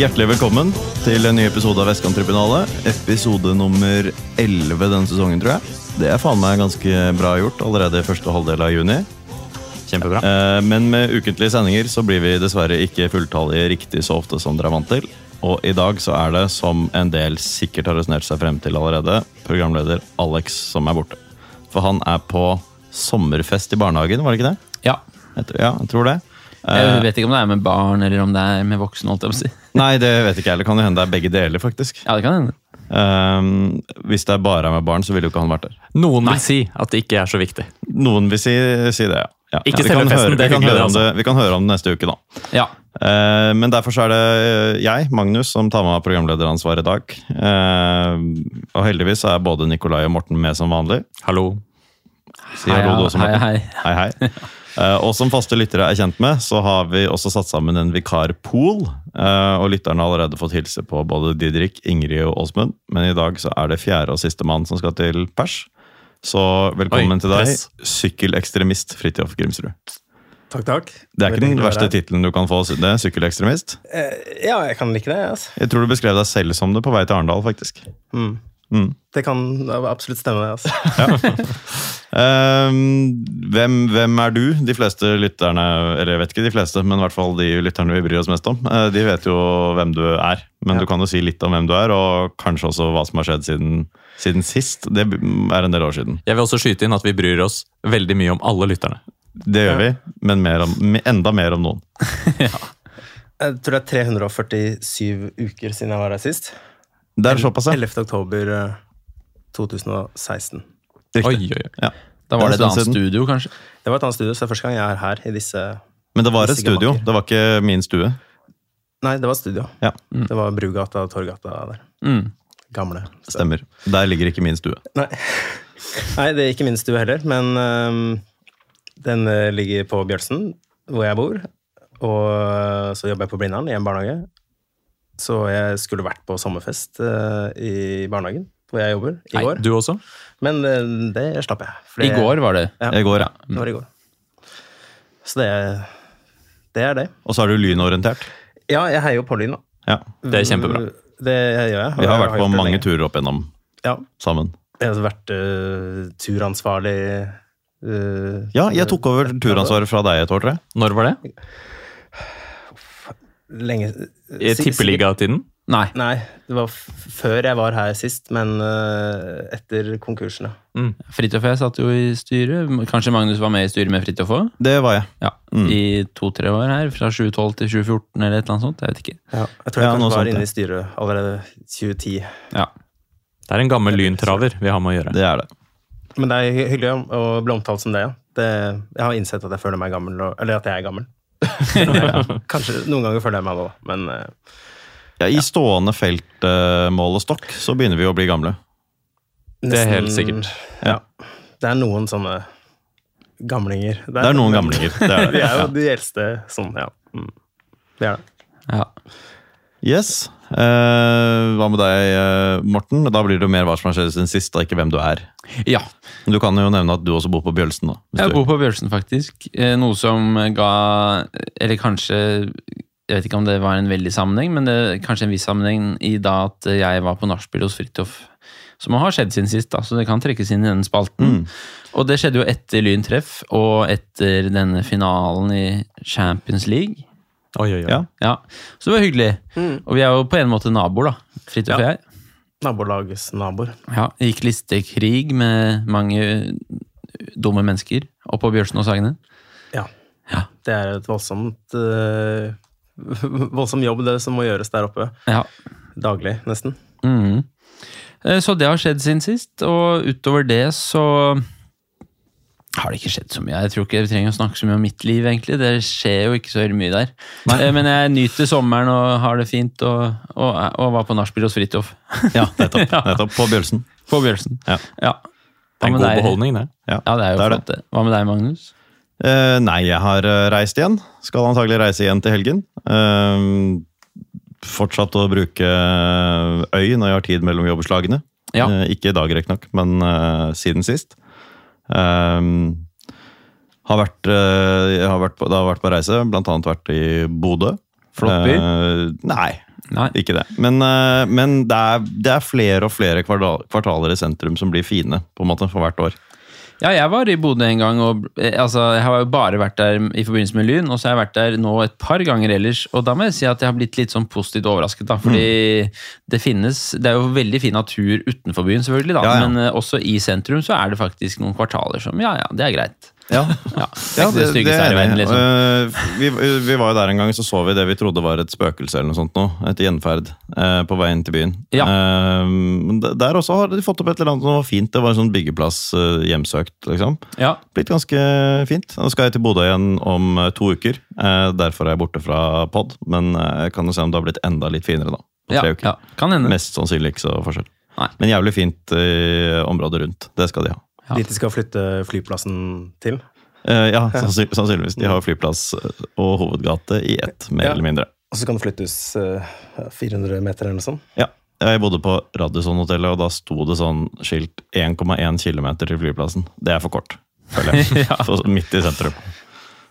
Hjertelig velkommen til en ny episode av Vestkanttribunalet. Episode nummer 11 denne sesongen, tror jeg. Det er faen meg ganske bra gjort allerede i første halvdel av juni. Kjempebra. Eh, Men med ukentlige sendinger så blir vi dessverre ikke fulltallige riktig så ofte som dere er vant til. Og i dag så er det, som en del sikkert har resonnert seg frem til allerede, programleder Alex som er borte. For han er på sommerfest i barnehagen, var det ikke det? Ja. Jeg tror, ja, jeg tror det. Jeg Eh, vet ikke om det er med barn eller om det er med voksne. holdt jeg på å si. Nei, det vet ikke jeg Det Kan jo hende det er begge deler, faktisk. Ja, det kan hende. Um, hvis det er bare er med barn, så ville jo ikke han vært der. Noen vil si at det ikke er så viktig. Noen vil si, si det, ja. ja. Ikke selve festen, høre, det er vi, hyggelig, høre det, det, vi kan høre om det neste uke, da. Ja. Uh, men derfor så er det eh, jeg, Magnus, som tar med meg programlederansvar i dag. Uh, og heldigvis er både Nikolai og Morten med som vanlig. Hallo. Si hallo, du også, hei, Morten. hei. Hei, hei. Eh, og som faste lyttere er kjent med, så har vi også satt sammen en vikarpool. eh, og lytterne har allerede fått hilse på både Didrik, Ingrid og Åsmund. Men i dag så er det fjerde og siste mann som skal til pers. Så velkommen Oi, til deg, sykkelekstremist Fridtjof Grimsrud. Takk, takk. Det er ikke den verste tittelen du kan få. det Sykkelekstremist. Eh, Ja, jeg kan like det. Altså. Jeg tror du beskrev deg selv som det på vei til Arendal, faktisk. Mm. Mm. Det kan absolutt stemme, det. Altså. Ehm, hvem, hvem er du? De fleste lytterne, eller jeg vet ikke de fleste, men i hvert fall de lytterne vi bryr oss mest om, eh, de vet jo hvem du er. Men Ja. du kan jo si litt om hvem du er, og kanskje også hva som har skjedd siden, siden sist. Det er en del år siden. Jeg vil også skyte inn at vi bryr oss veldig mye om alle lytterne. Det gjør vi, men mer om, enda mer om noen. Jeg tror det er 347 uker siden jeg var her sist. Det er såpass, ja. 11. oktober eh, 2016. Riktig. oi, oi. Ja. Da var det Det et annet siden. studio, kanskje. Det var et annet studio, så det er første gang jeg er her i disse Men det var et studio, det var ikke min stue. Nei, det var et studio. Ja, Det var Brugata og Torgata der. Mm. Gamle. Så- stemmer. Der ligger ikke min stue. Nei. Nei, det er ikke min stue heller, men um, den øh, ligger på Bjølsen, hvor jeg bor. Og øh, så jobber jeg på Blindern i en barnehage. Så jeg skulle vært på sommerfest øh, i barnehagen hvor jeg jobber, i Nei, går. Du også? Men øh, det slapp jeg. I går var det. Ja, I går, ja. det var i går. Så det, er- det er det. Og så er du lynorientert. Ja, jeg heier jo på Lyn, da. Ja. Det er kjempebra. Det gjør jeg. Vi har vært på mange lenge. turer opp igjennom Ja, sammen. jeg har vært uh, turansvarlig uh, Ja, jeg tok over turansvaret fra deg et år, tror jeg. Når var det? Lenge I tippeligatiden? Nei. Nei, det var f før jeg var her sist, men uh, etter konkursen, ja. Mm. Fridtjof og jeg satt jo i styret. Kanskje Magnus var med i styret med Fridtjof òg? Det var jeg. Ja. Mm. I to-tre år her. Fra 2012 til 2014 eller et eller annet sånt. Jeg vet ikke. Jeg tror jeg Ja, kanskje sånt, var inne i styret allerede 2010. Ja. Det er en gammel lyntraver vi har med å gjøre. Det er det. Men det er hyggelig å bli omtalt som det, ja. Det, jeg har innsett at jeg føler meg gammel, eller at jeg er gammel. Kanskje noen ganger føler jeg meg det òg, men uh, Ja, I stående stokk så begynner vi å bli gamle. Det er helt sikkert. Ja. Det er noen sånne gamlinger. Det er noen gamlinger. Det er Vi det. er jo de eldste sånn, ja. Mm. Det er det. ja. Yes. Eh, hva med deg, eh, Morten? Da blir det jo mer hva som har skjedd siden sist, og ikke hvem du er. ja. Du kan jo nevne at du også bor på Bjølsen. da. Jeg bor på Bjølsen, faktisk. Eh, Noe som ga Eller kanskje Jeg vet ikke om det var en veldig sammenheng, men det kanskje en viss sammenheng i da at jeg var på nachspiel hos Fridtjof. Som har skjedd siden sist, da, så det kan trekkes inn i denne spalten. Mm. Og det skjedde jo etter Lyn treff og etter denne finalen i Champions League. Oi, oi, oi. Ja. Ja, Så det var hyggelig. Og vi er jo på en måte naboer, da. Fridtjof og Ja. jeg. Nabolagets naboer. Ja, gikk listekrig med mange dumme mennesker oppå Bjørsen og Sagene. Ja. Ja. Det er et voldsomt øh, voldsom jobb det som må gjøres der oppe. Ja. Daglig, nesten. Mhm. Eh, Så det har skjedd siden sist, og utover det så har det ikke skjedd så mye. Jeg tror ikke vi trenger å snakke så mye om mitt liv, egentlig. Det skjer jo ikke så veldig mye der. Nei. Men jeg nyter sommeren og har det fint, og, og, og var på nachspiel hos Fridtjof. Ja, nettopp. Ja. nettopp. På Bjølsen. På Bjørsen. Ja. ja. Det er en god deg? beholdning, det. Ja, Ja, det er jo det er flott, det. Hva med deg, Magnus? Eh, nei, jeg har eh, reist igjen. Skal antagelig reise igjen til helgen. Eh, fortsatt å bruke eh, øy når jeg har tid mellom jobbeslagene. Ja. Eh, ikke i dag, riktignok, men eh, siden sist. Eh, har vært, eh, har vært på, det har vært på reise, annet vært i Bodø. Flott by? Eh, nei, Nei. ikke det. Men, uh, men det, er, det er flere og flere kvartal, kvartaler i sentrum som blir fine på en måte for hvert år. Ja, jeg var i Bodø en gang, og eh, altså, jeg har jo bare vært der i forbindelse med Lyn, og så har jeg vært der nå et par ganger ellers, og da må jeg si at jeg har blitt litt sånn positivt overrasket, da, fordi det finnes, det er jo veldig fin natur utenfor byen selvfølgelig, da, Ja, ja. men uh, også i sentrum så er det faktisk noen kvartaler som, ja, ja, det er greit. Ja, Ja, det det, det, det er verden, liksom. Eh, vi, vi var jo der en gang, så så vi det vi trodde var et spøkelse eller noe sånt nå. Et gjenferd eh, på vei inn til byen. Ja. Eh, der også har de fått opp et eller annet som var fint. Det var en sånn byggeplass hjemsøkt, liksom. Ja, Blitt ganske fint. Nå skal jeg til Bodø igjen om to uker. Eh, derfor er jeg borte fra pod, men jeg kan jo se om det har blitt enda litt finere da. På ja, tre uker. ja, kan hende. Mest sannsynlig ikke så forskjell. Nei. Men jævlig fint eh, område rundt. Det skal de ha. Ja. Dit de skal flytte flyplassen til. Uh, ja, sannsyn- sannsynligvis. De har flyplass eh, og hovedgate i ett, mer Ja. eller mindre. Og så kan det flyttes uh, 400 meter eller noe sånt. Ja. Jeg bodde på Radisson-hotellet, og da sto det sånn skilt 1,1 km til flyplassen. Det er for kort, føler jeg. Ja. Midt i sentrum.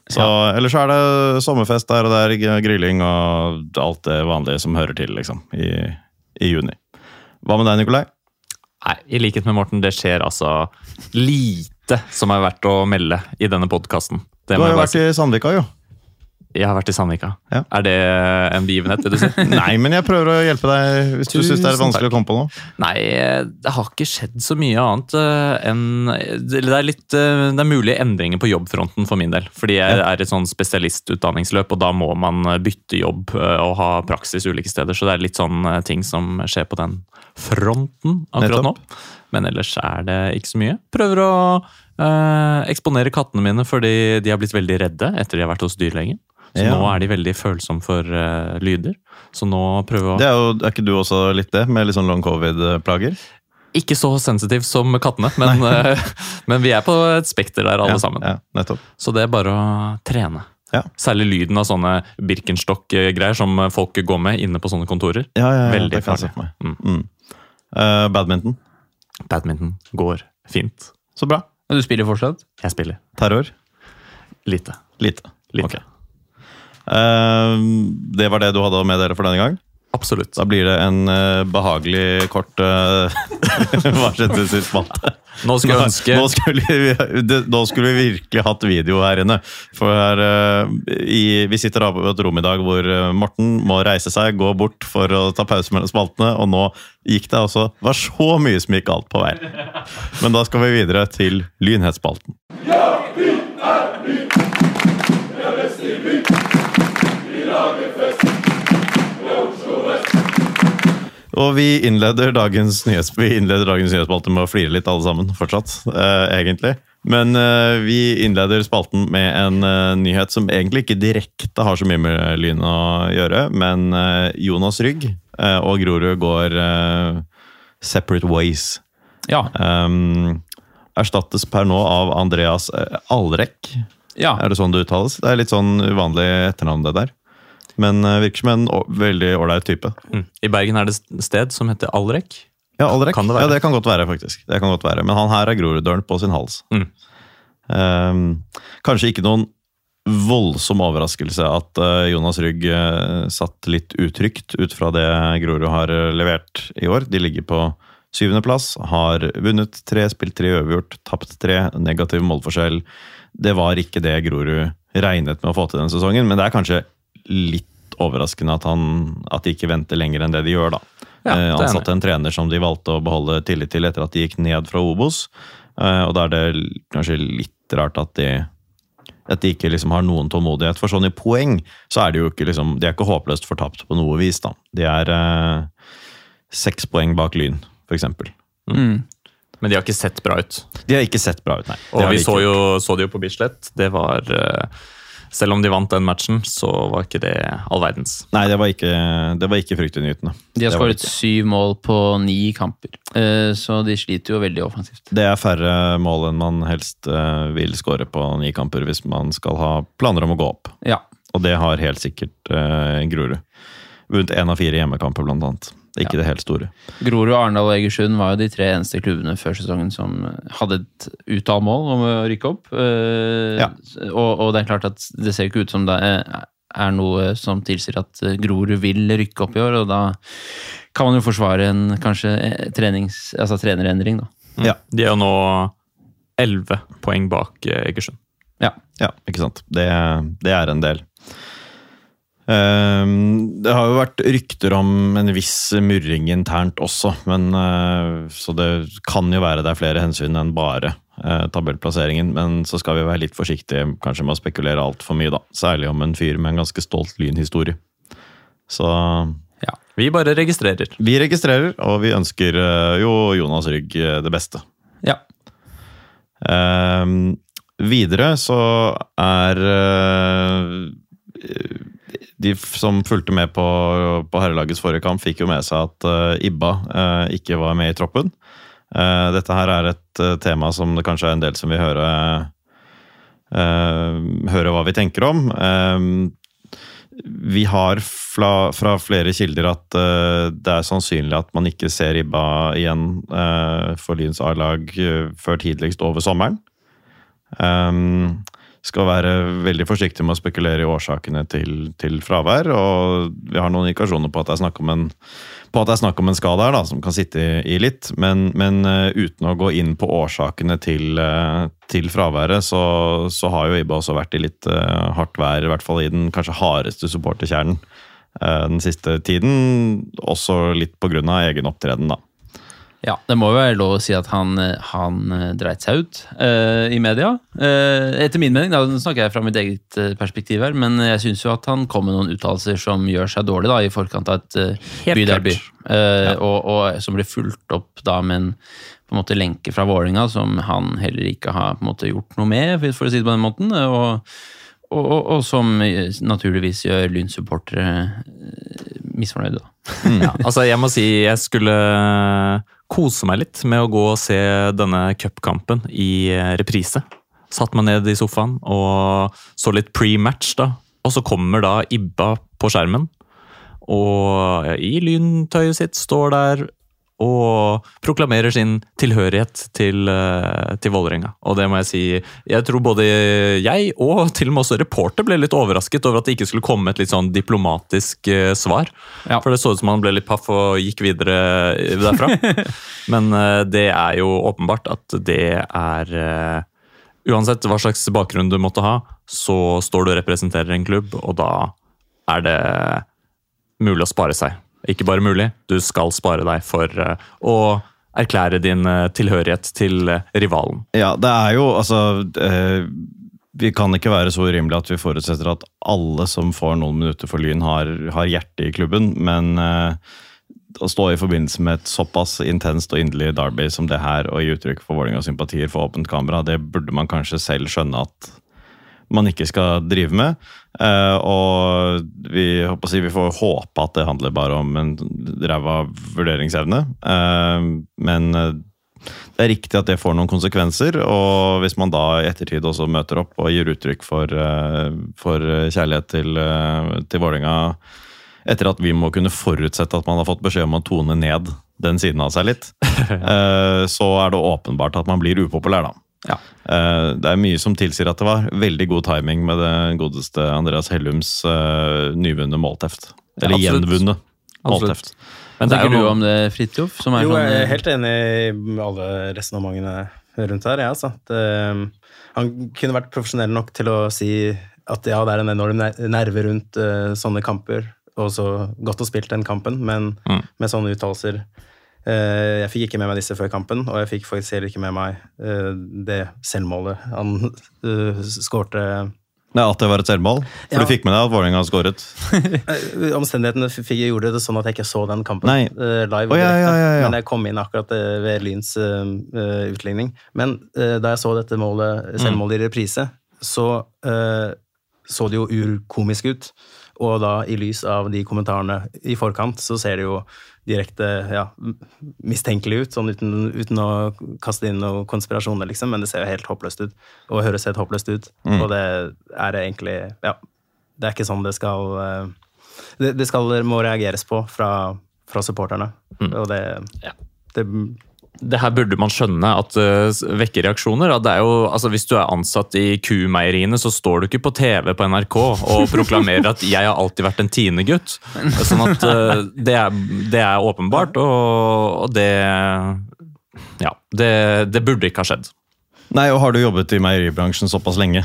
Så, Ellers så er det sommerfest der og der, grilling og alt det vanlige som hører til, liksom, i, i juni. Hva med deg, Nikolai? Nei, I likhet med Morten, det skjer altså lite som er verdt å melde i denne podkasten. Du har jo vært i Sandvika, jo. Jeg har vært i Sandvika. Ja. Er det en begivenhet, vil du si? Nei, men jeg prøver å hjelpe deg hvis du syns det er vanskelig takk. å komme på noe. Nei, det har ikke skjedd så mye annet eh, enn Det er litt eh, Det er mulige endringer på jobbfronten for min del. Fordi jeg er et sånn spesialistutdanningsløp, og da må man eh, bytte jobb og ha praksis ulike steder. Så det er litt sånn ting som skjer på den fronten akkurat nå. Men ellers er det ikke så mye. Prøver å eksponere kattene mine fordi de har blitt veldig redde etter de har vært hos dyrlegen. Så Ja. nå er de veldig følsomme for uh, lyder. Så nå prøver vi å Det er, jo, er ikke du også litt det, med litt sånn long covid-plager? Ikke så sensitiv som kattene, men, eh, men vi er på et spekter der alle ja, sammen. Ja, nettopp. Så det er bare å trene. Ja. Særlig lyden av sånne Birkenstock-greier som folk går med inne på sånne kontorer. Ja, ja, ja, Veldig det kan farlig. meg. Mm. Uh, badminton. Badminton går fint. Så bra. Men du spiller fortsatt? Jeg spiller Terror. lite. Lite. Lite. Ok. Eh, det var det du hadde å meddele for denne gang. Absolutt. Da blir det en uh, behagelig kort uh, Hva skjedde sist spalte? Nå skulle ønske Nå skulle, vi, det, nå skulle vi virkelig hatt video her inne. For her, eh, i, vi sitter på et rom i dag hvor Morten må reise seg, gå bort for å ta pause mellom spaltene, og nå gikk det altså var så mye som gikk galt på vei. Men da skal vi videre til Lynhetsspalten. Ja, vi er dagens, nyhets, vi innleder dagens nyhetsspalte med å flire litt alle sammen, fortsatt. Eh, egentlig. Men eh, vi innleder spalten med en eh, nyhet som egentlig ikke direkte har så mye med Lyn å gjøre, men eh, Jonas Rygg eh, og Grorud går eh, separate ways. Ja. Um, erstattes per nå av Andreas Alrek. ja. Er det sånn det uttales? Det er litt sånn uvanlig etternavn, det der. Men eh, virker som en veldig ålreit type. Mm. I Bergen er det et sted som heter Alrek. Ja, Alrek. Kan det være? Ja, det kan godt være, faktisk. Det kan godt være. Men han her er Groruddølen på sin hals. Mm. Um, kanskje ikke noen voldsom overraskelse at eh, Jonas Rygg eh, satt litt utrygt ut fra det Grorud har levert i år. De ligger på syvendeplass, har vunnet tre, spilt tre uavgjort, tapt tre, negativ målforskjell. Det var ikke det Grorud regnet med å få til denne sesongen, men det er kanskje litt overraskende at, han, at de ikke venter lenger enn det de gjør, da. Ja, Eh, ansatte en trener som de valgte å beholde tillit til etter at de gikk ned fra Obos. Eh, Og da er det kanskje litt rart at de, at de ikke liksom har noen tålmodighet. For sånn i poeng så er de jo ikke liksom, de er ikke håpløst fortapt på noe vis. da. De er eh, seks poeng bak Lyn, f.eks. Mm. Men de har ikke sett bra ut. De har ikke sett bra ut, nei. Og vi så, jo, så det jo på Bislett. Det var eh, Selv om de vant den matchen, så var ikke det all verdens. Nei, det var ikke, det var ikke fryktinngytende. De har skåret syv mål på ni kamper, Eh, så de sliter jo veldig offensivt. Det er færre mål enn man helst eh, vil skåre på ni kamper hvis man skal ha planer om å gå opp. Ja. Og det har helt sikkert uh, Grorud. Vunnet én av fire hjemmekamper, blant annet. Ikke det helt store. Grorud, Arendal og Egersund var jo de tre eneste klubbene før sesongen som hadde et uttalt mål om å rykke opp. Eh, Ja. og, og det er klart at det ser ikke ut som det er noe som tilsier at Grorud vil rykke opp i år, og da kan man jo forsvare en kanskje eh, trenings, altså trenerendring, da. Ja. De er jo nå elleve poeng bak eh, Egersund. Ja. Ja, ikke sant. Det, det er en del. Ehm, det har jo vært rykter om en viss murring internt også, men eh, Så det kan jo være det er flere hensyn enn bare eh, tabellplasseringen. Men så skal vi være litt forsiktige kanskje med å spekulere altfor mye, da. Særlig om en fyr med en ganske stolt lynhistorie. Så Ja, Vi bare registrerer. vi registrerer, og vi ønsker eh, jo Jonas Rygg det beste. ja. Um, videre så er eh, De som fulgte med på, på herrelagets forrige kamp, fikk jo med seg at uh, Ibba uh, ikke var med i troppen. Uh, dette her er et tema som det kanskje er en del som vil høre høre hva vi tenker om. Vi har fra, fra flere kilder at det er sannsynlig at man ikke ser Ibba igjen for Lyns A-lag før tidligst over sommeren. Um, skal være veldig forsiktig med å spekulere i årsakene til, til fravær. Og vi har noen indikasjoner på at det er snakk om en, snakk om en skade her, da, som kan sitte i, litt. Men, men eh, uten å gå inn på årsakene til, eh, til fraværet, så, så har jo Ibba også vært i litt eh, hardt vær, i hvert fall i den kanskje hardeste supporterkjernen den siste tiden. Også litt av egen opptreden, da. Ja, det må jo være lov å si at han, han eh, dreit seg ut uh, i media. Uh, etter min mening, da snakker jeg fra mitt eget perspektiv her, men jeg syns jo at han kom med noen uttalelser som gjør seg dårlig da, i forkant av et uh, byderby. Eh, og, og som ble fulgt opp da med en på en måte lenke fra Vålinga som han heller ikke har på en måte gjort noe med, for å si det på den måten. Og, og, og, og som naturligvis gjør Lyn-supportere misfornøyde. da. Ja, altså jeg må si jeg skulle kose meg litt med å gå og se denne cupkampen i eh, reprise. Satt meg ned i sofaen og så litt pre-match, da. Og så kommer da Ibba på skjermen. Og i lyntøyet sitt står der og proklamerer sin tilhørighet til, eh, til Vålerenga. Og det må jeg si Jeg tror både jeg og til og med også reporter ble litt overrasket over at det ikke skulle komme et litt sånn diplomatisk eh, svar. Ja. For det så ut som han ble litt paff og gikk videre derfra. Men eh, det er jo åpenbart at det er eh, Uansett hva slags bakgrunn du måtte ha, så står du og representerer en klubb, og da er det mulig å spare seg. Ikke bare mulig, du skal spare deg for eh, å erklære din eh, tilhørighet til eh, rivalen. Ja, det er jo altså Vi kan ikke være så urimelige at vi forutsetter at alle som får noen minutter for Lyn, har, har hjerte i klubben. Men å stå i forbindelse med et såpass intenst og inderlig derby som det her, og gi uttrykk for Vålerengas sympatier for åpent kamera, det burde man kanskje selv skjønne at man ikke skal drive med. Eh, og vi, si, vi får håpe at det handler bare om en ræva vurderingsevne. Eh, men eh, det er riktig at det får noen konsekvenser, og hvis man da i ettertid også møter opp og gir uttrykk for, for kjærlighet til, til Vålerenga etter at vi må kunne forutsette at man har fått beskjed om å tone ned den siden av seg litt, så er det åpenbart at man blir upopulær, da. Ja. Eh, Det er mye som tilsier at det var veldig god timing med det godeste Andreas Hellums eh, nyvunne målteft. Eller Ja, gjenvunne målteft. Men er tenker du om det, Fridtjof? Jo, sånn, jeg er eh, helt enig i alle resonnementene rundt her. Ja. Det, han kunne vært profesjonell nok til å si at ja, det er en enorm nerve rundt sånne kamper, og så godt å spilt den kampen, men Mm. med sånne uttalelser Jeg fikk ikke med meg disse før kampen, og jeg fikk faktisk heller ikke med meg eh, det selvmålet han uh, skårte. Nei, At det var et selvmål? For Ja. du fikk med deg at Vålerenga skåret? Eh, Omstendighetene gjorde det sånn at jeg ikke så den kampen Nei. eh, live. Oh, ja, ja. Men jeg kom inn akkurat eh, ved Lyns eh, eh, utligning. Men eh, da jeg så dette målet, Mm. selvmålet i reprise, så eh, så det jo urkomisk ut. Og da, i lys av de kommentarene i forkant, så ser det jo direkte ja, mistenkelig ut, sånn uten, uten å kaste inn noen konspirasjoner, liksom, men det ser jo helt håpløst ut. Og høres helt håpløst ut. Mm. Og det er det egentlig Ja, det er ikke sånn det skal eh, det, det skal, må reageres på fra, fra supporterne. Mm. Og det, det det her burde man skjønne at uh, vekker reaksjoner. At det er jo, altså Hvis du er ansatt i kumeieriene, så står du ikke på TV på NRK og proklamerer at 'jeg har alltid vært en Tine-gutt'. Sånn at uh, det, er, det, er, åpenbart, og, og det Ja. Det, det, burde ikke ha skjedd. Nei, og har du jobbet i meieribransjen såpass lenge,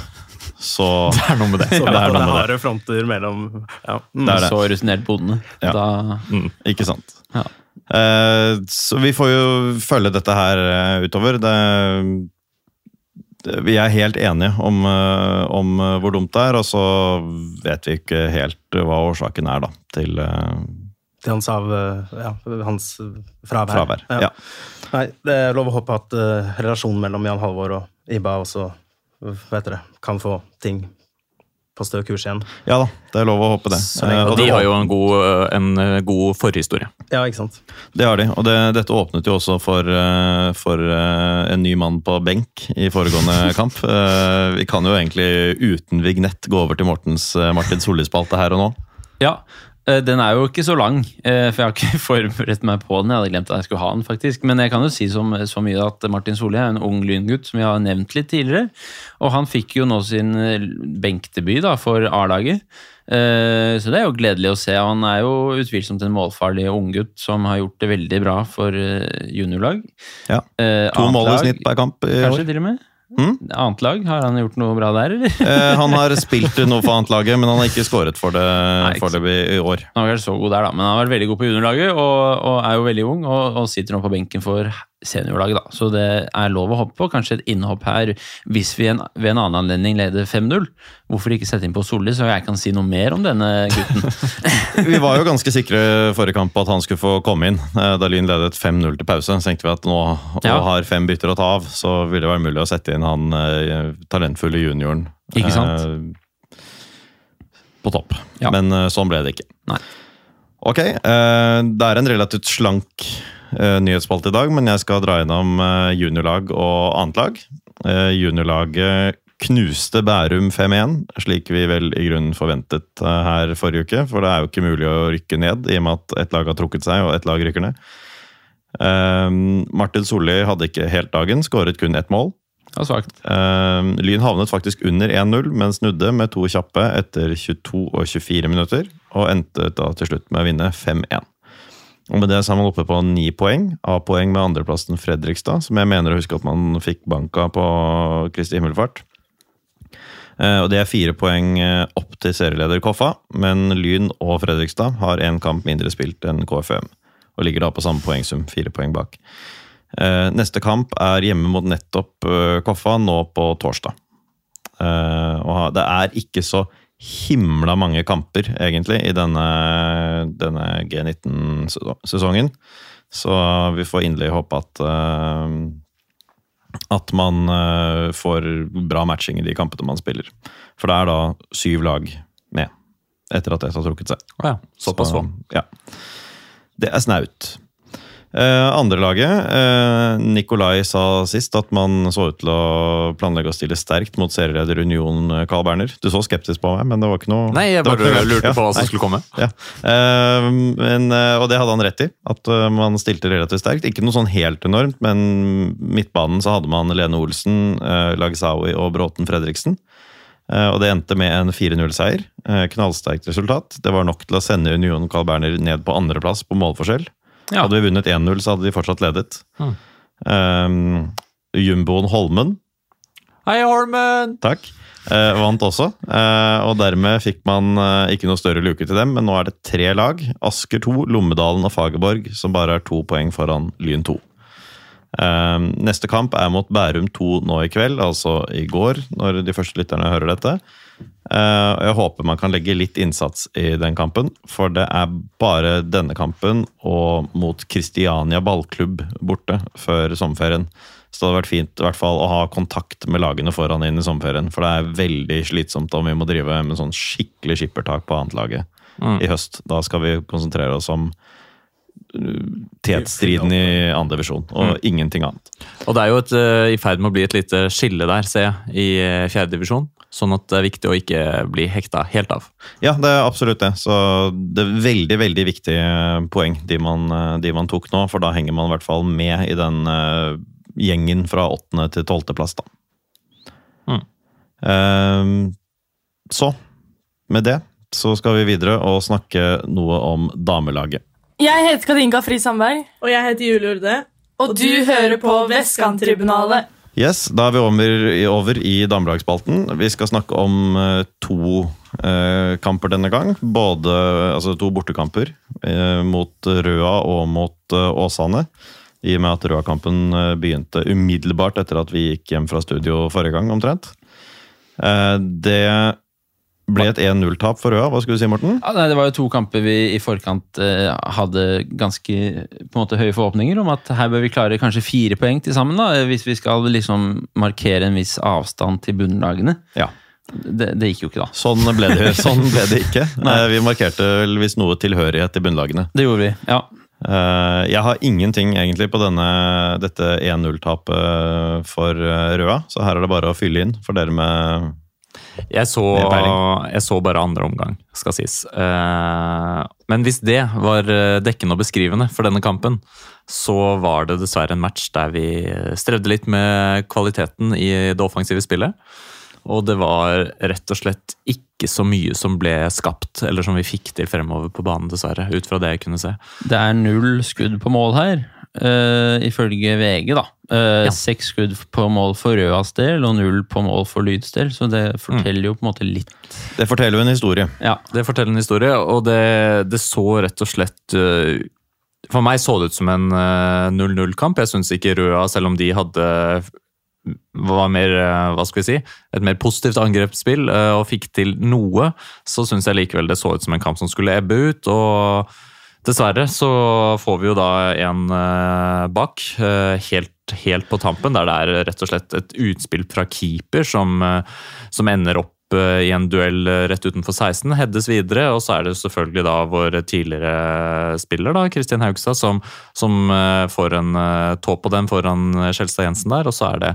så Det er noe med det. Så det er noe med det. fronter mellom ja. Mm, det er det. Så rutinert bonde. Ja. Da, mm. Ikke sant. Ja. Eh, så vi får jo følge dette her eh, utover. Det, vi er helt enige om, eh, om, hvor dumt det er, og så vet vi ikke helt hva årsaken er da, til Til hans, av, ja, hans fravær. fravær ja. Nei, det er lov å håpe at uh, relasjonen mellom Jan Halvor og Iba også vet dere, kan få ting på stø kurs igjen. Ja da, det er lov å håpe det. Eh, og de har jo en god, eh, en eh, god forhistorie. Ja, ikke sant. Det har de, og det, dette åpnet jo også for, for, en ny mann på benk i foregående kamp. Vi kan jo egentlig uten vignett gå over til Mortens Martin Solli-spalte her og nå. Ja, den er jo ikke så lang, eh, for jeg har ikke forberedt meg på den. Jeg hadde glemt at jeg skulle ha den, faktisk. Men jeg kan jo si så, så mye at Martin Solli er en ung lyngutt som vi har nevnt litt tidligere. Og han fikk jo nå sin eh, benkdebut da, for A-laget. Så det er jo gledelig å se. Han er jo utvilsomt en målfarlig unggutt som har gjort det veldig bra for juniorlag. Ja, To mål i snitt per kamp i Kanskje år. til og med. Mm? Annet lag, Har han gjort noe bra der, eller? Eh, han har spilt noe for annet laget, men han har ikke skåret for det, foreløpig i år. Han har vært så god der, da, men han har vært veldig god på juniorlaget og, og er jo veldig ung og, og sitter nå på benken for seniorlaget, da. Så det er lov å hoppe på. Kanskje et innhopp her hvis vi en, ved en annen anledning leder 5-0. Hvorfor ikke sette inn på Solli, så jeg kan si noe mer om denne gutten? vi var jo ganske sikre forrige kamp på at han skulle få komme inn. Eh, da Lyn ledet 5-0 til pause, så tenkte vi at nå ja. har fem bytter å ta av, så ville det være mulig å sette inn han uh, talentfulle junioren. Ikke sant? Eh, på topp. Ja. Men uh, sånn ble det ikke. Nei. Ok, det er en relativt slank nyhetsspalte i dag, men jeg skal dra gjennom uh, juniorlag og annet lag. Uh, juniorlaget knuste Bærum 5-1, slik vi vel i grunnen forventet her forrige uke. For det er jo ikke mulig å rykke ned, i og med at ett lag har trukket seg og ett lag rykker ned. Martin Solli hadde ikke helt dagen, skåret kun ett mål. Svagt. Lyn havnet faktisk under 1-0, men snudde med to kjappe etter 22 og 24 minutter. Og endte da til slutt med å vinne 5-1. Og Med det så er man oppe på ni poeng. A-poeng med andreplassen Fredrikstad, som jeg mener å huske at man fikk banka på Kristi himmelfart. Eh, og Det er fire poeng eh, opp til serieleder Koffa, men Lyn og Fredrikstad har én kamp mindre spilt enn KFM. Og ligger da på samme poengsum, fire poeng bak. Eh, neste kamp er hjemme mot nettopp Koffa nå på torsdag. Og det er ikke så himla mange kamper, egentlig, i denne, denne G19-sesongen. Så vi får inderlig håpe at uh, at man uh, får bra matching i de kampene man spiller. For det er da syv lag med, etter at ett har trukket seg. ja, såpass så, ja. Det er snaut. Uh, Andrelaget eh, Nikolai sa sist at man så ut til å planlegge å stille sterkt mot serieleder Union eh, Carl Berner. Du så skeptisk på meg, men det var ikke noe Nei, jeg bare noe, lurte på hva som skulle komme. Ja. Eh, men, og det hadde han rett i, at man stilte relativt sterkt. Ikke noe sånn helt enormt, men midtbanen så hadde man Lene Olsen, eh, Lagsawi og Bråten Fredriksen. Og det endte med en 4-0-seier. Knallsterkt resultat. Det var nok til å sende Union Carl Berner ned på andreplass på målforskjell. Ja. Hadde vi vunnet 1-0, så hadde de fortsatt ledet. Mm. Um, Jumboen Holmen Hei, Holmen! Takk. Uh, vant også. Uh, og dermed fikk man uh, ikke noe større luke til dem, men nå er det tre lag. Asker 2, Lommedalen og Fagerborg, som bare er to poeng foran Lyn 2. Ehm, neste kamp er mot Bærum 2 nå i kveld, altså i går, når de første lytterne hører dette. Uh, jeg håper man kan legge litt innsats i den kampen, for det er bare denne kampen og mot Kristiania ballklubb borte før sommerferien. Så det hadde vært fint i hvert fall å ha kontakt med lagene foran inn i sommerferien. For det er veldig slitsomt om vi må drive med sånn skikkelig skippertak på annetlaget mm. i høst. Da skal vi konsentrere oss om uh, tetstriden i andre divisjon, og mm. ingenting annet. Og det er jo et, uh, i ferd med å bli et lite skille der, ser jeg, i fjerde fjerdedivisjon. Sånn at det er viktig å ikke bli hekta helt av. Ja, det er absolutt det. Så det er veldig, veldig viktige poeng de man, de man tok nå, for da henger man i hvert fall med i den uh, gjengen fra åttende til tolvteplass, da. Mm. Uh, så, med det så skal vi videre og snakke noe om damelaget. Jeg heter Kadinka Fri Sandberg. Og jeg heter Julie Urde. Og du hører på Vestkanttribunalet. Yes, Da er vi over, over i damelagsspalten. Vi skal snakke om uh, to uh, kamper denne gang. Både, altså To bortekamper uh, mot Røa og mot Åsane. I og med at Røa-kampen begynte umiddelbart etter at vi gikk hjem fra studio forrige gang, omtrent. Det ble et 1-0-tap for Røa. Hva skulle du si, Morten? Ja, nei, det var jo to kamper vi i forkant eh, hadde ganske på en måte høye forhåpninger om at her bør vi klare kanskje fire poeng til sammen, da, hvis vi skal liksom markere en viss avstand til bunnlagene. Ja. Det, det, gikk jo ikke, da. Sånn ble det, sånn ble det ikke. vi markerte vel hvis noe tilhørighet til bunnlagene. Det gjorde vi, ja. Eh, jeg har ingenting egentlig på denne, dette 1-0-tapet for eh, Røa, så her er det bare å fylle inn for dere med jeg så, jeg så, bare andre omgang, skal sies. Eh, men hvis det var eh, dekkende og beskrivende for denne kampen, så var det dessverre en match der vi strevde litt med kvaliteten i det offensive spillet. Og det var rett og slett ikke så mye som ble skapt, eller som vi fikk til fremover på banen, dessverre. Ut fra det jeg kunne se. Det er null skudd på mål her, uh, ifølge VG, da. Uh, ja. Seks skudd på mål for Røas del, og null på mål for Lyds del. Så det forteller mm. jo på en måte litt Det forteller jo en historie. Ja, det forteller en historie, og det, det så rett og slett uh, For meg så det ut som en 0-0-kamp. Jeg syns ikke Røa, selv om de hadde var mer hva skal vi si, et mer positivt angrepsspill og fikk til noe, så syns jeg likevel det så ut som en kamp som skulle ebbe ut. og Dessverre så får vi jo da en uh, bak, uh, helt, helt, på tampen, der det er rett og slett et utspill fra keeper som, uh, som ender opp i en duell rett utenfor 16, heades videre. Og så er det selvfølgelig da vår tidligere spiller, da, Kristin Haugstad, som, som får en tå på den foran Skjelstad Jensen der. Og så er det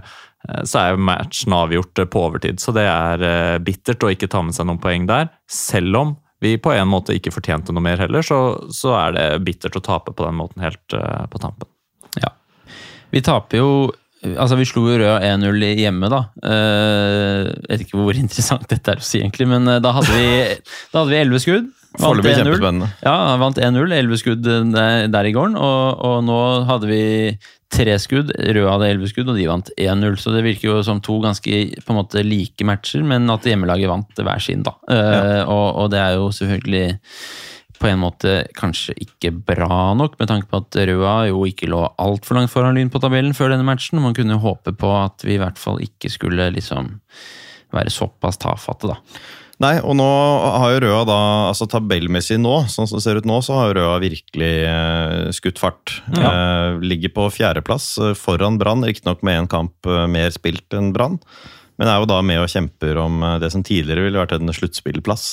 så er matchen avgjort på overtid. Så det er bittert å ikke ta med seg noen poeng der. Selv om vi på en måte ikke fortjente noe mer heller, så, så er det bittert å tape på den måten helt uh, på tampen. Ja. Vi taper jo Altså, vi slo jo Røa 1-0 hjemme, da. Uh, jeg vet ikke hvor interessant dette er å si, egentlig, men uh, da hadde vi, 11 skudd. Foreløpig kjempespennende. Ja, vant 1-0. 11 skudd der, der i gården. Og, og, nå hadde vi tre skudd. Rød hadde elleve skudd, og de vant 1-0. Så det virker jo som to ganske på en måte like matcher, men at hjemmelaget vant hver sin, da. Ja. Uh, og, og, det er jo selvfølgelig på en måte kanskje ikke bra nok, med tanke på at Røa jo ikke lå altfor langt foran Lyn på tabellen før denne matchen. Man kunne håpe på at vi i hvert fall ikke skulle liksom være såpass tafatte, da. Nei, og nå har jo Røa da, altså tabellmessig nå, sånn som det ser ut nå, så har Røa virkelig eh, skutt fart. Ja. Eh, ligger på fjerdeplass eh, foran Brann, riktignok med én kamp eh, mer spilt enn Brann. Men er jo da med og kjemper om eh, det som tidligere ville vært en sluttspillplass.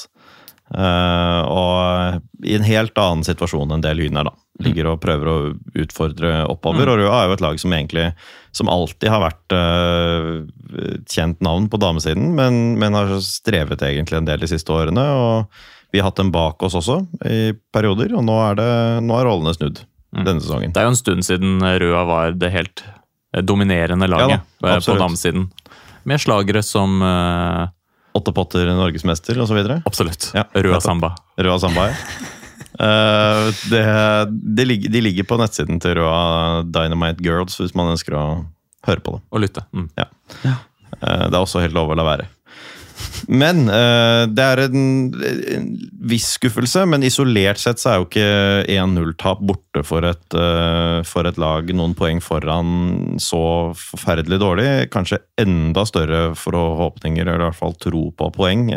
Eh, og i en helt annen situasjon enn det Lyn er, da. Ligger og prøver å utfordre oppover. Mm. Og Røa er jo et lag som egentlig som alltid har vært uh, kjent navn på damesiden, men, men, har strevet egentlig en del de siste årene. og Vi har hatt dem bak oss også i perioder, og nå er, det, nå er rollene snudd mm. denne sesongen. Det er jo en stund siden Røa var det helt eh, dominerende laget ja, da, på damesiden. Med slagere som uh, Åtte Potter norgesmester osv.? Absolutt. Ja, Røa Samba. Røa Samba, ja. Uh, det, de, ligger, de, ligger, på nettsiden til Røa Dynamite Girls, hvis man ønsker å høre på det. Og lytte. Mm. Ja. Ja. Uh, det er også helt lov å la være. Men uh, det er en, en, viss skuffelse, men isolert sett så er jo ikke 1-0-tap borte for et, for et lag noen poeng foran så forferdelig dårlig. Kanskje enda større forhåpninger, eller i hvert fall tro på poeng,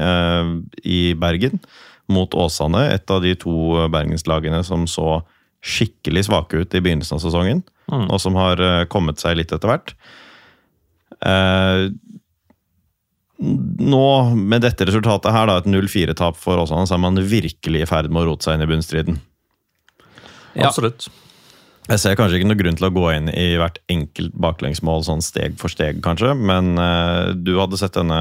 i Bergen mot Åsane. Et av de to bergenslagene som så skikkelig svake ut i begynnelsen av sesongen, mm. og som har eh, kommet seg litt etter hvert. Eh, nå, med dette resultatet her, da, et 0-4-tap for Åsane, så er man virkelig i ferd med å rote seg inn i bunnstriden. Ja. Absolutt. Jeg ser kanskje ikke noe grunn til å gå inn i hvert enkelt baklengsmål sånn steg for steg, kanskje, men uh, du hadde sett denne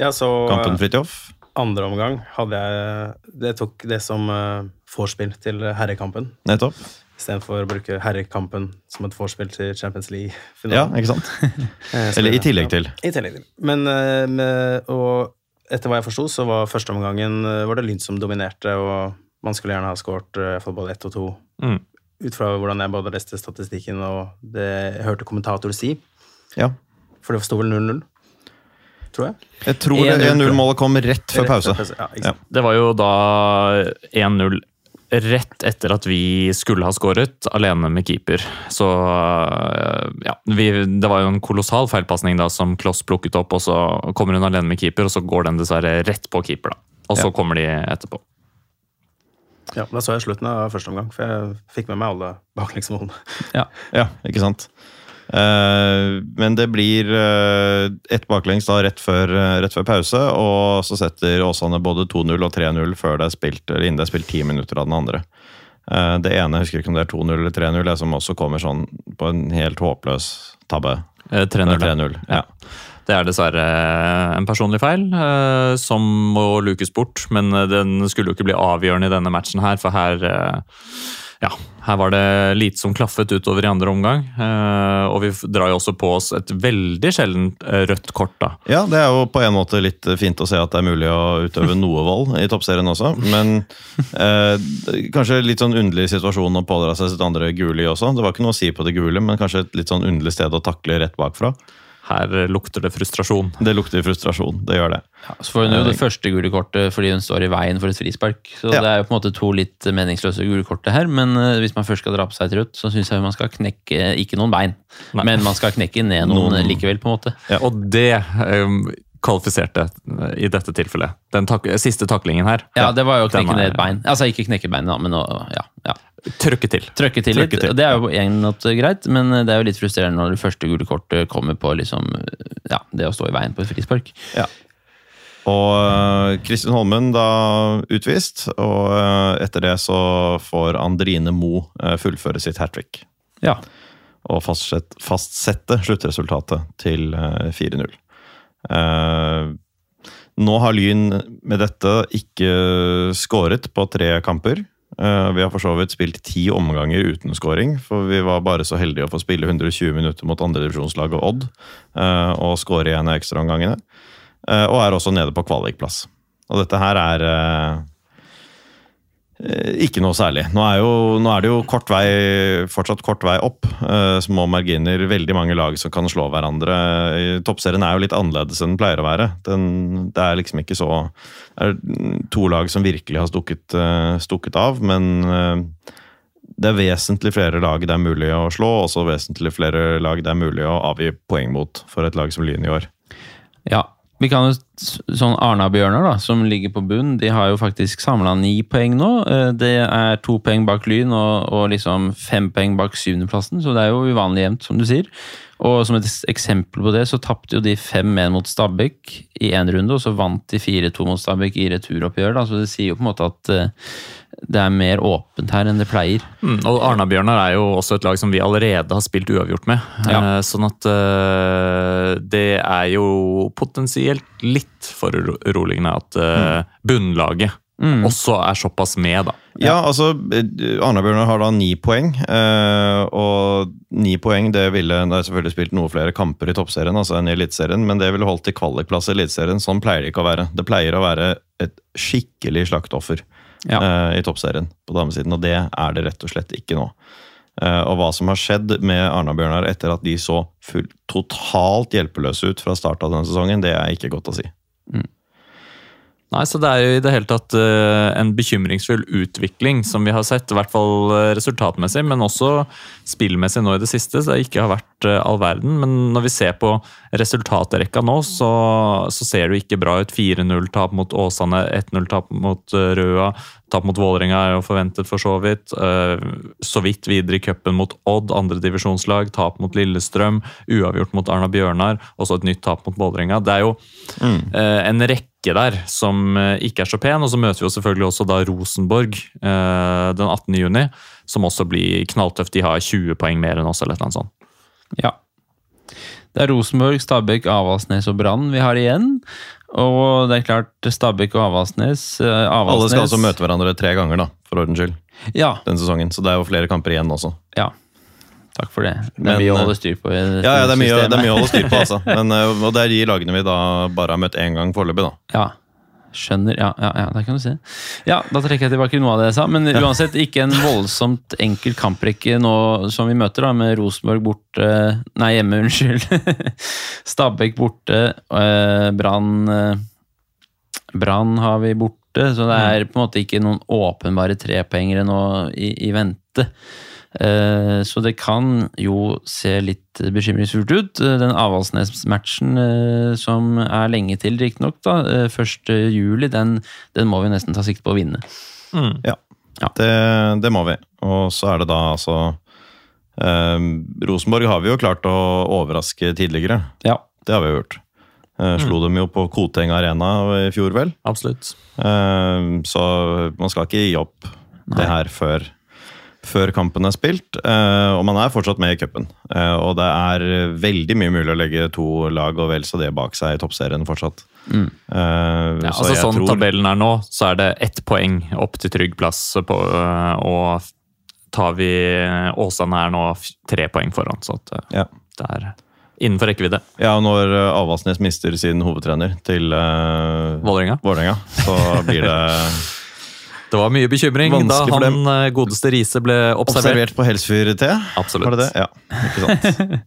Ja, så kampen, Fridtjof? andre omgang hadde jeg Det tok det som uh, vorspiel til herrekampen. Nettopp. Istedenfor å bruke herrekampen som et vorspiel til Champions Ja, League-finalen. ikke sant? Eh, Eller i tillegg til. I tillegg til. Men eh, med, og etter hva jeg forsto, så var førsteomgangen uh, var det Lyn som dominerte, og man skulle gjerne ha skåret både ett og to. Mm. Ut fra hvordan jeg både leste statistikken og det jeg hørte kommentator si. Ja. For det sto vel 0-0, tror jeg. Jeg tror det 1-0, 1-0-målet kom rett før Rett pause. Ja, ikke Ja. sant. Det var jo da 1-0 rett etter at vi skulle ha skåret, alene med keeper. Så øh, ja, vi, det var jo en kolossal feilpasning da som Kloss plukket opp, og så kommer hun alene med keeper, og så går den dessverre rett på keeper. da. Og så Ja. kommer de etterpå. Ja, da så jeg slutten av første omgang, for jeg fikk med meg alle baklengsmålene. Ja, ikke sant? Eh, men det blir uh, ett baklengs da rett før, eh, rett før pause, og så setter Åsane både 2-0 og 3-0 før det er spilt, eller innen det er spilt ti minutter av den andre. Eh, det ene, jeg husker ikke om det er 2-0 eller 3-0, det som også kommer sånn på en helt håpløs tabbe. Eh, 3-0. ja. 3-0. Ja. Det er dessverre en personlig feil eh, som må lukes bort, men eh, den skulle jo ikke bli avgjørende i denne matchen her, for her eh, ja, her var det lite som klaffet utover i andre omgang. eh, og vi drar jo også på oss et veldig sjeldent eh, rødt kort, da. Ja, det er jo på en måte litt fint å se at det er mulig å utøve noe vold i toppserien også. Men eh, kanskje litt sånn underlig situasjon å pådra seg sitt andre gule i også. Det var ikke noe å si på det gule, men kanskje et litt sånn underlig sted å takle rett bakfra. Her eh, lukter det frustrasjon. Det lukter frustrasjon, det gjør det. Ja, så får hun jo det første gule kortet fordi hun står i veien for et frispark. Så Ja. det er jo på en måte to litt meningsløse gule kort her. Men eh, hvis man først skal dra på seg et rødt, så syns jeg man skal knekke ikke noen bein. Nei. Men man skal knekke ned noen, Noen- likevel, på en måte. Ja. Og det um, kvalifiserte eh, i dette tilfellet. Den tak siste taklingen her. Ja, det var jo å knekke ned et bein. Altså ikke knekke bein, da, men å ja, ja. Trøkke til. trøkke til litt. Til, Det er jo en måte greit, men det er jo litt frustrerende når det første gule kortet kommer på liksom, ja, det å stå i veien på et frispark. Og øh, Kristin Holmen da utvist, og øh, etter det så får Andrine Mo øh, fullføre sitt hat trick. Ja. Og fastsette, fastsette sluttresultatet til øh, 4-0. Uh, nå har Lyn med dette ikke skåret på tre kamper. Eh, vi har for så vidt spilt ti omganger uten scoring, for vi var bare så heldige å få spille 120 minutter mot andredivisjonslaget Odd eh, og skåre igjen i ekstraomgangene. Eh, og er også nede på kvalikplass. Og dette her er ikke noe særlig. Nå er, jo, nå er det jo kort vei, fortsatt kort vei opp. eh, små marginer, veldig mange lag som kan slå hverandre. Toppserien er jo litt annerledes enn den pleier å være. Den, det er liksom ikke så Det er to lag som virkelig har stukket, eh, stukket av, men eh, det er vesentlig flere lag det er mulig å slå, og også vesentlig flere lag det er mulig å avgi poeng mot for et lag som Lyn i år. Ja, vi kan jo Sånn Arna-Bjørnar, da, som ligger på bunn, de har jo faktisk samla ni poeng nå. Eh, Det er to poeng bak Lyn og, og liksom fem poeng bak syvendeplassen, så det er jo uvanlig jevnt, som du sier. Og som et eksempel på det, så tapte jo de 5-1 mot Stabæk i én runde, og så vant de 4-2 mot Stabæk i returoppgjør. Da. Så det sier jo på en måte at eh, det er mer åpent her enn det pleier. Mm, og Arna-Bjørnar er jo også et lag som vi allerede har spilt uavgjort med. Ja. Eh, Sånn at eh, det er jo potensielt litt foruroligende at eh, bunnlaget Mm. også er såpass med, da. Ja, altså Arna-Bjørnar har da ni poeng. eh, og ni poeng det ville Nå har jeg selvfølgelig spilt noe flere kamper i toppserien altså enn i Eliteserien, men det ville holdt til kvalikplass i Eliteserien. Sånn pleier det ikke å være. Det pleier å være et skikkelig slaktoffer Ja. eh, i toppserien på damesiden, og det er det rett og slett ikke nå. Eh, og hva som har skjedd med Arna-Bjørnar etter at de så full, totalt hjelpeløse ut fra start av denne sesongen, det er ikke godt å si. Nei, så Det er jo i det hele tatt eh, en bekymringsfull utvikling som vi har sett. I hvert fall eh, resultatmessig, men også spillmessig nå i det siste. Så det ikke har vært eh, all verden. Men når vi ser på resultatrekka nå, så, så ser det jo ikke bra ut. 4-0-tap mot Åsane, 1-0-tap mot Røa. Tap mot Vålerenga er jo forventet, for så vidt. Så vidt videre i cupen mot Odd, andredivisjonslag. Tap mot Lillestrøm. Uavgjort mot Arna Bjørnar. Også et nytt tap mot Vålerenga. Det er jo mm. en rekke ikke der, som eh, ikke er så pen. Og så møter vi jo selvfølgelig også da Rosenborg eh, den 18. juni, som også blir knalltøft. De har 20 poeng mer enn oss, eller noe sånt. Ja. Det er Rosenborg, Stabæk, Avaldsnes og Brann vi har igjen. Og det er klart Stabæk og Avaldsnes eh, Alle skal altså møte hverandre tre ganger, da, for ordens skyld, Ja. den sesongen. Så det er jo flere kamper igjen også. ja. Takk for det. Det er mye å eh, holde styr på. i Ja, ja det, er mye, det er mye å holde styr på, altså. Men, eh, og det er de lagene vi da bare har møtt én gang foreløpig, da. Ja. Skjønner. Ja, ja, ja, der kan du se. Ja, da trekker jeg tilbake noe av det jeg sa. Men uansett, ikke en voldsomt enkel kamprekke nå som vi møter, da, med Rosenborg borte Nei, hjemme, unnskyld. Stabæk borte, eh, Brann Brann har vi borte, så det er på en måte ikke noen åpenbare trepoengere nå i, i vente. Eh, Så det kan jo se litt bekymringsfullt ut. Eh, Den Avaldsnes-matchen eh, som er lenge til, riktignok, da, eh, 1. juli, den, den må vi nesten ta sikte på å vinne. Ja, Ja. Det, det må vi. Og så er det da altså eh, Rosenborg har vi jo klart å overraske tidligere. Ja. Det har vi jo gjort. Eh, slo dem jo på Koteng Arena i fjor, vel. Absolutt. Eh, så man skal ikke gi opp det her før, før kampen er spilt. Eh, og man er fortsatt med i cupen. Eh, og det er veldig mye mulig å legge to lag og vel så det bak seg i toppserien fortsatt. Mm. Uh, Ja, så altså Sånn tror- tabellen er nå, så er det ett poeng opp til trygg plass. På, og tar vi Åsane er nå tre poeng foran, så at, Ja. det er innenfor rekkevidde. Ja, og når Avaldsnes mister sin hovedtrener til uh. Vålerenga, så blir det Det var mye bekymring da Vanskelig han øh, godeste Riise ble observert. observert på Helsfyr-T? Absolutt. Var det det? Ja, ikke sant.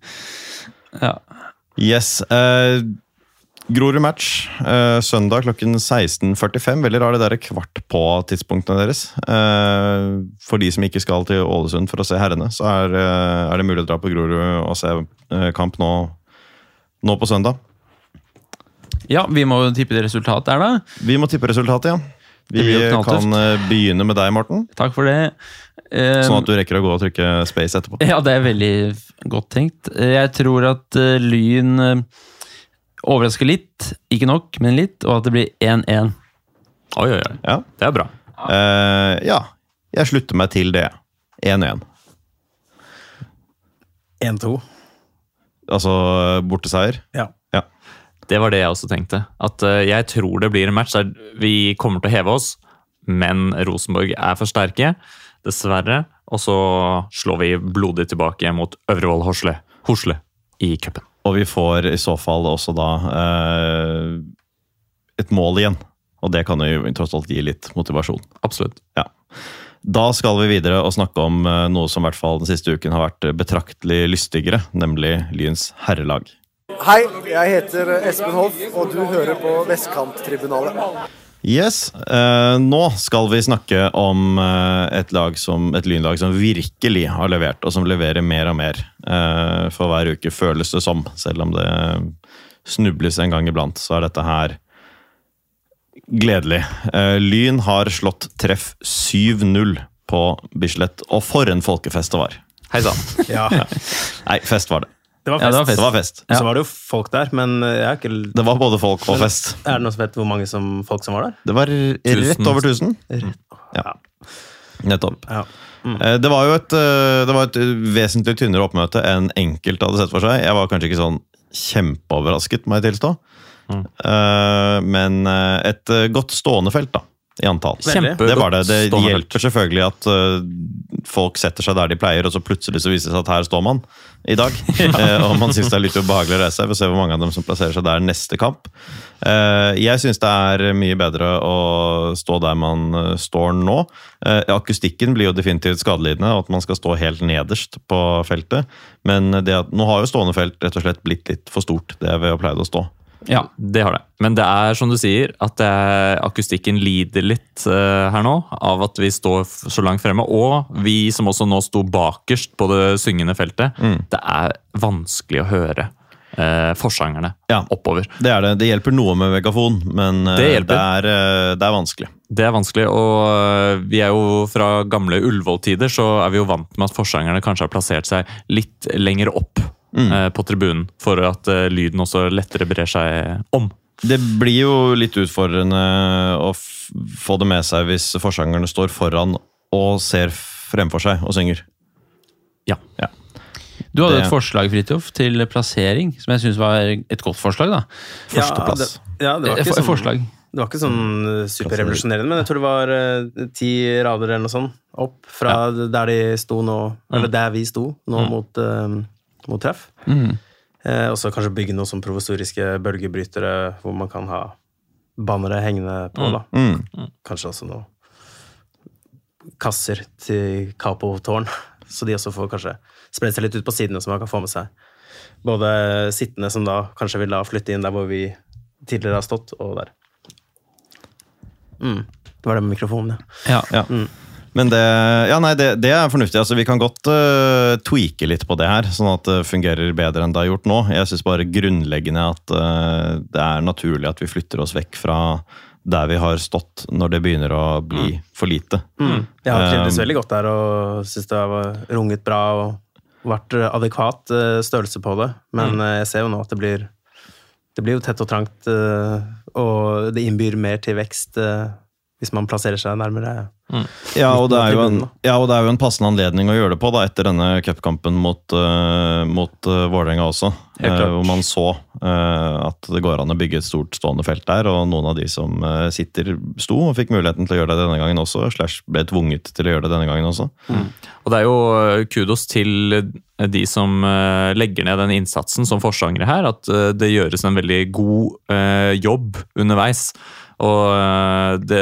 Ja. Yes. Uh, Grorud match uh, søndag klokken 16.45. Veldig rar det der kvart på-tidspunktene deres. Uh, for de som ikke skal til Ålesund for å se herrene, så er, eh, er det mulig å dra på Grorud og se eh, kamp nå, nå på søndag. ja, vi må tippe resultat der, da. Vi må tippe resultatet, ja. Vi kan eh, begynne med deg, Morten. Takk for det. Eh, Sånn at du rekker å gå og trykke space etterpå. Ja, det er veldig godt tenkt. Jeg tror at eh, Lyn eh, overrasker litt, ikke nok, men litt, og at det blir 1-1. Oi, oi, oi. Ja. Det er bra. Uh, ja. Jeg slutter meg til det. 1-1. 1-2. Altså borteseier. Ja. Det var det jeg også tenkte. At øh, Jeg tror det blir en match der vi kommer til å heve oss, men Rosenborg er for sterke, dessverre. Og så slår vi blodig tilbake mot Øvrevoll Horsle, Horsle i cupen. Og vi får i så fall også da eh, et mål igjen. Og det kan jo tross alt gi litt motivasjon. Absolutt. Da skal vi videre og snakke om eh, noe som i hvert fall den siste uken har vært betraktelig lystigere, nemlig Lyns herrelag. Hei, jeg heter Espen Hoff, og du hører på Vestkanttribunalet. Yes, eh, nå skal vi snakke om eh, et, lag som, et lynlag som virkelig har levert, og som leverer mer og mer eh, for hver uke, føles det som. Selv om det snubles en gang iblant, så er dette her gledelig. Eh, Lyn har slått treff 7-0 på Bislett, og for en folkefest det var. Hei sann. Ja, Nei, fest var det. Det var Ja, det var fest. Det var fest. Så var det jo folk der, men jeg har ikke Det var både folk og fest. Er det noen som vet hvor mange som, folk som var der? Det var rett over 1000. Ja. Nettopp. ja. Mm. Det var jo et, eh, det var et vesentlig tynnere oppmøte enn enkelte hadde sett for seg. Jeg var kanskje ikke sånn kjempeoverrasket, må jeg tilstå. Mm. Men eh, et eh, godt stående felt, da. I antall. Kjempe Det var det. Det hjelper selvfølgelig at uh, folk setter seg der de pleier, og så plutselig så viser det seg at her står man i dag. Eh, og man syns det er litt ubehagelig å reise seg. Vi får se hvor mange av dem som plasserer seg der neste kamp. Uh, jeg syns det er mye bedre å stå der man står nå. Eh, akustikken blir jo definitivt skadelidende, og at man skal stå helt nederst på feltet. Men det at, nå har jo stående felt rett og slett blitt litt for stort, det ved å pleid å stå. Ja. Det har det. Men det er som du sier, at er, akustikken lider litt uh, her nå av at vi står så langt fremme. Og vi som også nå sto bakerst på det syngende feltet. Det er vanskelig å høre uh, forsangerne Ja. oppover. Det er det. Det hjelper noe med megafon, men uh, Det det, er, det er vanskelig. Det er vanskelig, og vi er jo fra gamle Ullevål-tider, så er vi jo vant med at forsangerne kanskje har plassert seg litt lenger opp Mm. øh, på tribunen, for at øh, lyden også lettere brer seg om. Det blir jo litt utfordrende å f få det med seg hvis forsangerne står foran og ser fremfor seg og synger. Ja. Du hadde Det- et forslag, Fritjof, til plassering, som jeg syns var et godt forslag. da. Førsteplass. Ja, det, ja, det var ikke for- sånn, forslag. Det var ikke sånn eh, superrevolusjonerende, men jeg tror det var uh, ti rader eller noe sånt opp fra der de sto nå, eller der vi sto nå mot, eh, mot treff. Mm. Eh, og så kanskje bygge noen sånn provisoriske bølgebrytere hvor man kan ha bannere hengende på, da. Mm. Kanskje også noen kasser til Capo-tårn, så de også får kanskje spredd seg litt ut på sidene, så man kan få med seg både sittende som da kanskje vil da flytte inn der hvor vi tidligere har stått, og der. Mm. Det var det med mikrofonen, ja. Ja. Men det, ja, nei, det, det er fornuftig. Altså, vi kan godt uh, tweake litt på det her, sånn at det fungerer bedre enn det har gjort nå. Jeg syns bare grunnleggende at uh, det er naturlig at vi flytter oss vekk fra der vi har stått, når det begynner å bli for lite. Jeg har trivdes Um, veldig godt der og syns det har runget bra og vært adekvat størrelse på det. Men mm. jeg ser jo nå at det blir det blir jo tett og trangt, og det innbyr mer til vekst hvis man plasserer seg nærmere. Ja og, det er jo en, ja, og det er jo en passende anledning å gjøre det på da, etter denne cupkampen mot, uh, mot uh, Vålerenga også. Eh, hvor man så uh, at det går an å bygge et stort stående felt der. Og noen av de som sitter, sto og fikk muligheten til å gjøre det denne gangen også. Slash ble tvunget til å gjøre det denne gangen også. Og det er jo kudos til de som legger ned den innsatsen som forsangere her, at det gjøres en veldig god jobb underveis. Og eh, det,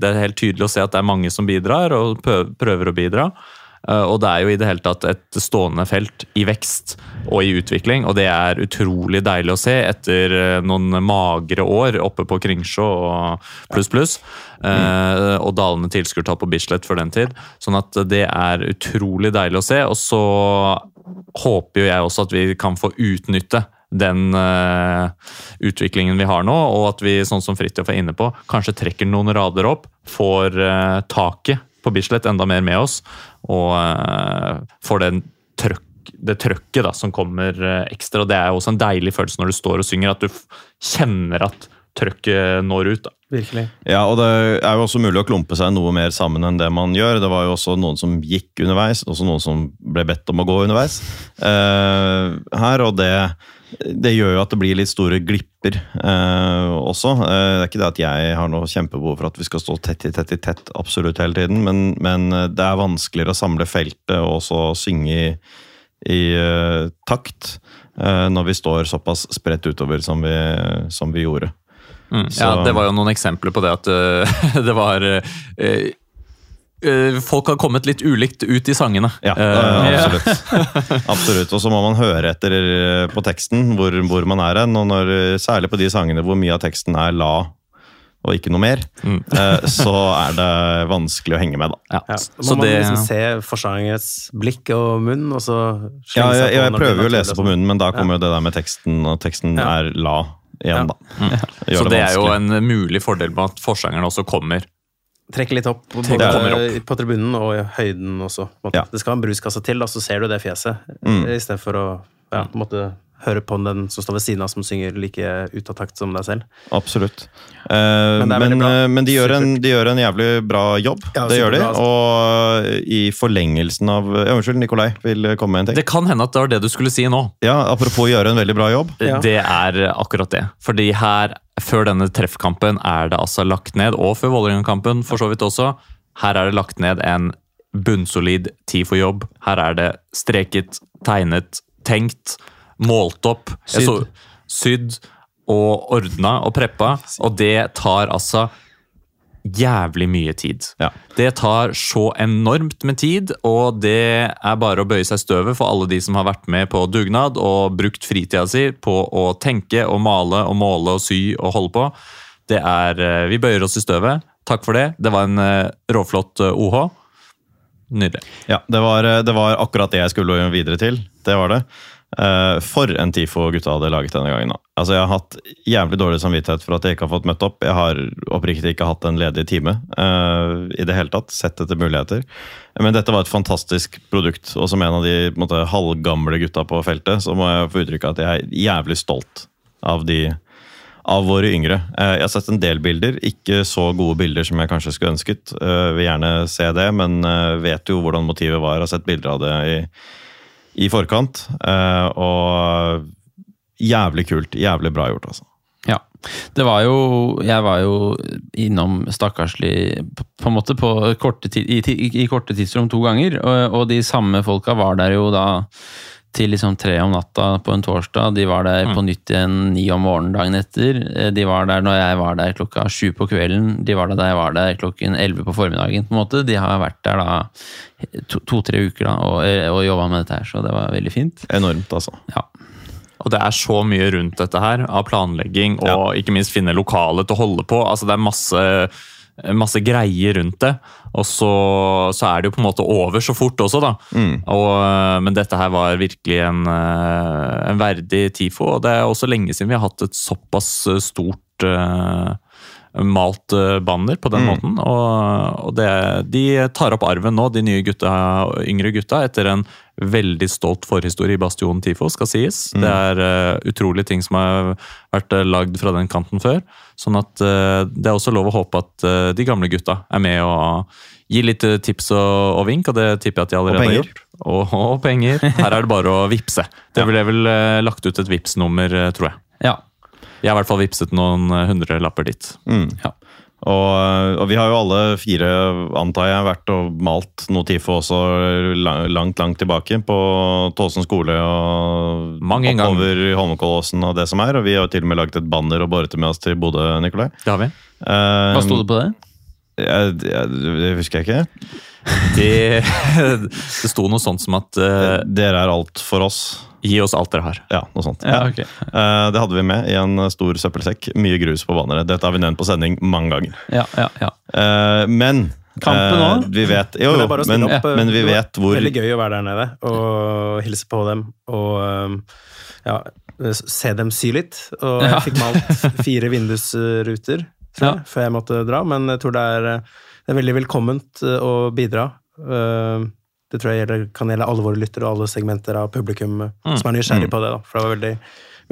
det er helt tydelig å se at det er mange som bidrar, og prøver å bidra. Eh, Og det er jo i det hele tatt et stående felt i vekst og i utvikling, og det er utrolig deilig å se etter eh, noen magre år oppe på Kringsjå og pluss, pluss. Mm. Og dalende tilskuertall på Bislett for den tid. Sånn at det er utrolig deilig å se. Og så håper jo jeg også at vi kan få utnytte den uh, utviklingen vi har nå, og at vi, sånn som Fridtjof er inne på, kanskje trekker noen rader opp, får uh, taket på Bislett enda mer med oss, og uh, får den trøkk, det trøkket da, som kommer ekstra. Det er også en deilig følelse når du står og synger, at du f kjenner at trøkket når ut. da. Virkelig. Ja, og det er jo også mulig å klumpe seg noe mer sammen enn det man gjør. Det var jo også noen som gikk underveis, også noen som ble bedt om å gå underveis Uh, her, og det, det gjør jo at det blir litt store glipper eh, også. Eh, det er ikke det at jeg har noe kjempebehov for at vi skal stå tett i tett i tett absolutt hele tiden, men, men det er vanskeligere å samle feltet og også synge i, i eh, takt eh, når vi står såpass spredt utover som vi, som vi gjorde. Mm. Ja, Det var jo noen eksempler på det at uh, det var Folk har kommet litt ulikt ut i sangene. Ja, Eh, eh, absolutt. absolutt. Og så må man høre etter eh, på teksten hvor, hvor man er hen. Og når, eh, særlig på de sangene hvor mye av teksten er la og ikke noe mer, Mm. eh, så er det vanskelig å henge med, da. ja. Ja. Må man det liksom se forsangerens blikk og munn, og så slenge Ja, seg jeg, på jeg prøver jo å lese på munnen, men da kommer jo det der med teksten, og teksten Ja. er la igjen, da. Gjør så det er jo en mulig fordel med at forsangeren også kommer. Trekke litt opp, både opp. på tribunen og i høyden også. Ja. Det skal en bruskasse til, da, så ser du det fjeset, Mm. istedenfor å ja, måte høre på den som står ved siden av, som synger like ut av takt som deg selv. Absolutt. Eh, Men men, eh, men de, gjør en, de gjør en jævlig bra jobb. Ja, det gjør de. Og i forlengelsen av ja, Unnskyld, Nikolai vil komme med en ting. Det kan hende at det var det du skulle si nå. Ja, Apropos gjøre en veldig bra jobb. Ja. Det er akkurat det. Fordi her, før denne treffkampen, er det altså lagt ned, og før Vålerenga-kampen for så vidt også, her er det lagt ned en bunnsolid tid for jobb. Her er det streket, tegnet, tenkt, målt opp, Sydd. så- sydd og ordna og preppa. Og det tar altså jævlig mye tid. Ja. Det tar så enormt med tid, og det er bare å bøye seg støvet for alle de som har vært med på dugnad og brukt fritida si på å tenke og male og måle og sy og holde på. Det er eh, Vi bøyer oss i støvet. Takk for det. Det var en eh, råflott OH. Nydelig. Ja, det var, det var akkurat det jeg skulle videre til. Det var det. Eh, for en TIFO gutta hadde laget denne gangen. Altså, Jeg har hatt jævlig dårlig samvittighet for at jeg ikke har fått møtt opp. Jeg har oppriktig ikke hatt en ledig time uh, i det hele tatt. Sett etter muligheter. Men dette var et fantastisk produkt. Og som en av de måte, halvgamle gutta på feltet, så må jeg få uttrykke at jeg er jævlig stolt av de, av våre yngre. Eh, Jeg har sett en del bilder, ikke så gode bilder som jeg kanskje skulle ønsket. Jeg Vil gjerne se det, men vet jo hvordan motivet var. Har sett bilder av det i, i forkant. Eh, Og jævlig kult. Jævlig bra gjort, altså. Ja. Det var jo Jeg var jo innom stakkarslig på en måte på korte tid, i, i korte tidsrom to ganger, og, og de samme folka var der jo da til liksom tre om natta på en torsdag. De var der på nytt igjen ni om morgenen dagen etter. Eh, De var der når jeg var der klokka sju på kvelden. De var der da jeg var der klokken elleve på formiddagen. på en måte. De har vært der da to- to-tre uker da, og, og jobba med dette her, så det var veldig fint. Enormt, altså. Ja. Og det er så mye rundt dette her, av planlegging og ikke minst finne lokale til å holde på. Altså Det er masse, masse greier rundt det. Og så, så er det jo på en måte over så fort også, da. Og, øh, men dette her var virkelig en, øh, en verdig TIFO, og det er også lenge siden vi har hatt et såpass øh, stort øh, malt øh, banner på den måten. Og, og det, de tar opp arven nå, de nye gutta, yngre gutta, etter en veldig stolt forhistorie i Bastion Tifo, skal sies. Det er uh, utrolige ting som har vært uh, lagd fra den kanten før. Sånn at uh, det er også lov å håpe at uh, de gamle gutta er med og gir litt tips og, og vink, og det tipper jeg at de allerede har gjort. Og, og penger. Her er det bare å vippse. Det ble vel lagt ut et Vipps-nummer, tror jeg. ja. Jeg har i hvert fall vippset noen uh, hundrelapper dit. ja. Og, og vi har jo alle fire, antar jeg, vært og malt noe TIFO også langt, langt tilbake. På Tåsen skole og Mange oppover i Holmenkollåsen og det som er. Og vi har jo til og med laget et banner og båret det med oss til Bodø, Nikolai. Det har vi. Eh, Hva sto det på det? Jeg, jeg, det husker jeg ikke. Det, det sto noe sånt som at uh, Dere er alt for oss. Gi oss alt dere har. Ja, noe sånt. Ja, okay. Eh, det hadde vi med i en stor søppelsekk. Mye grus på banneret. Dette har vi nevnt på sending mange ganger. Ja, ja, ja. Eh, men Kampen òg? også? Vi vet, jo, jo, men, opp. men vi Det var vet hvor Veldig gøy å være der nede og hilse på dem og ja, se dem sy litt. Og jeg fikk malt fire vindusruter Ja. før jeg måtte dra, men jeg tror det er, det er veldig velkomment å bidra. Det tror jeg gjelder, kan gjelde alle våre lyttere og alle segmenter av publikum mm. som er nysgjerrig på det. Da, for det var veldig,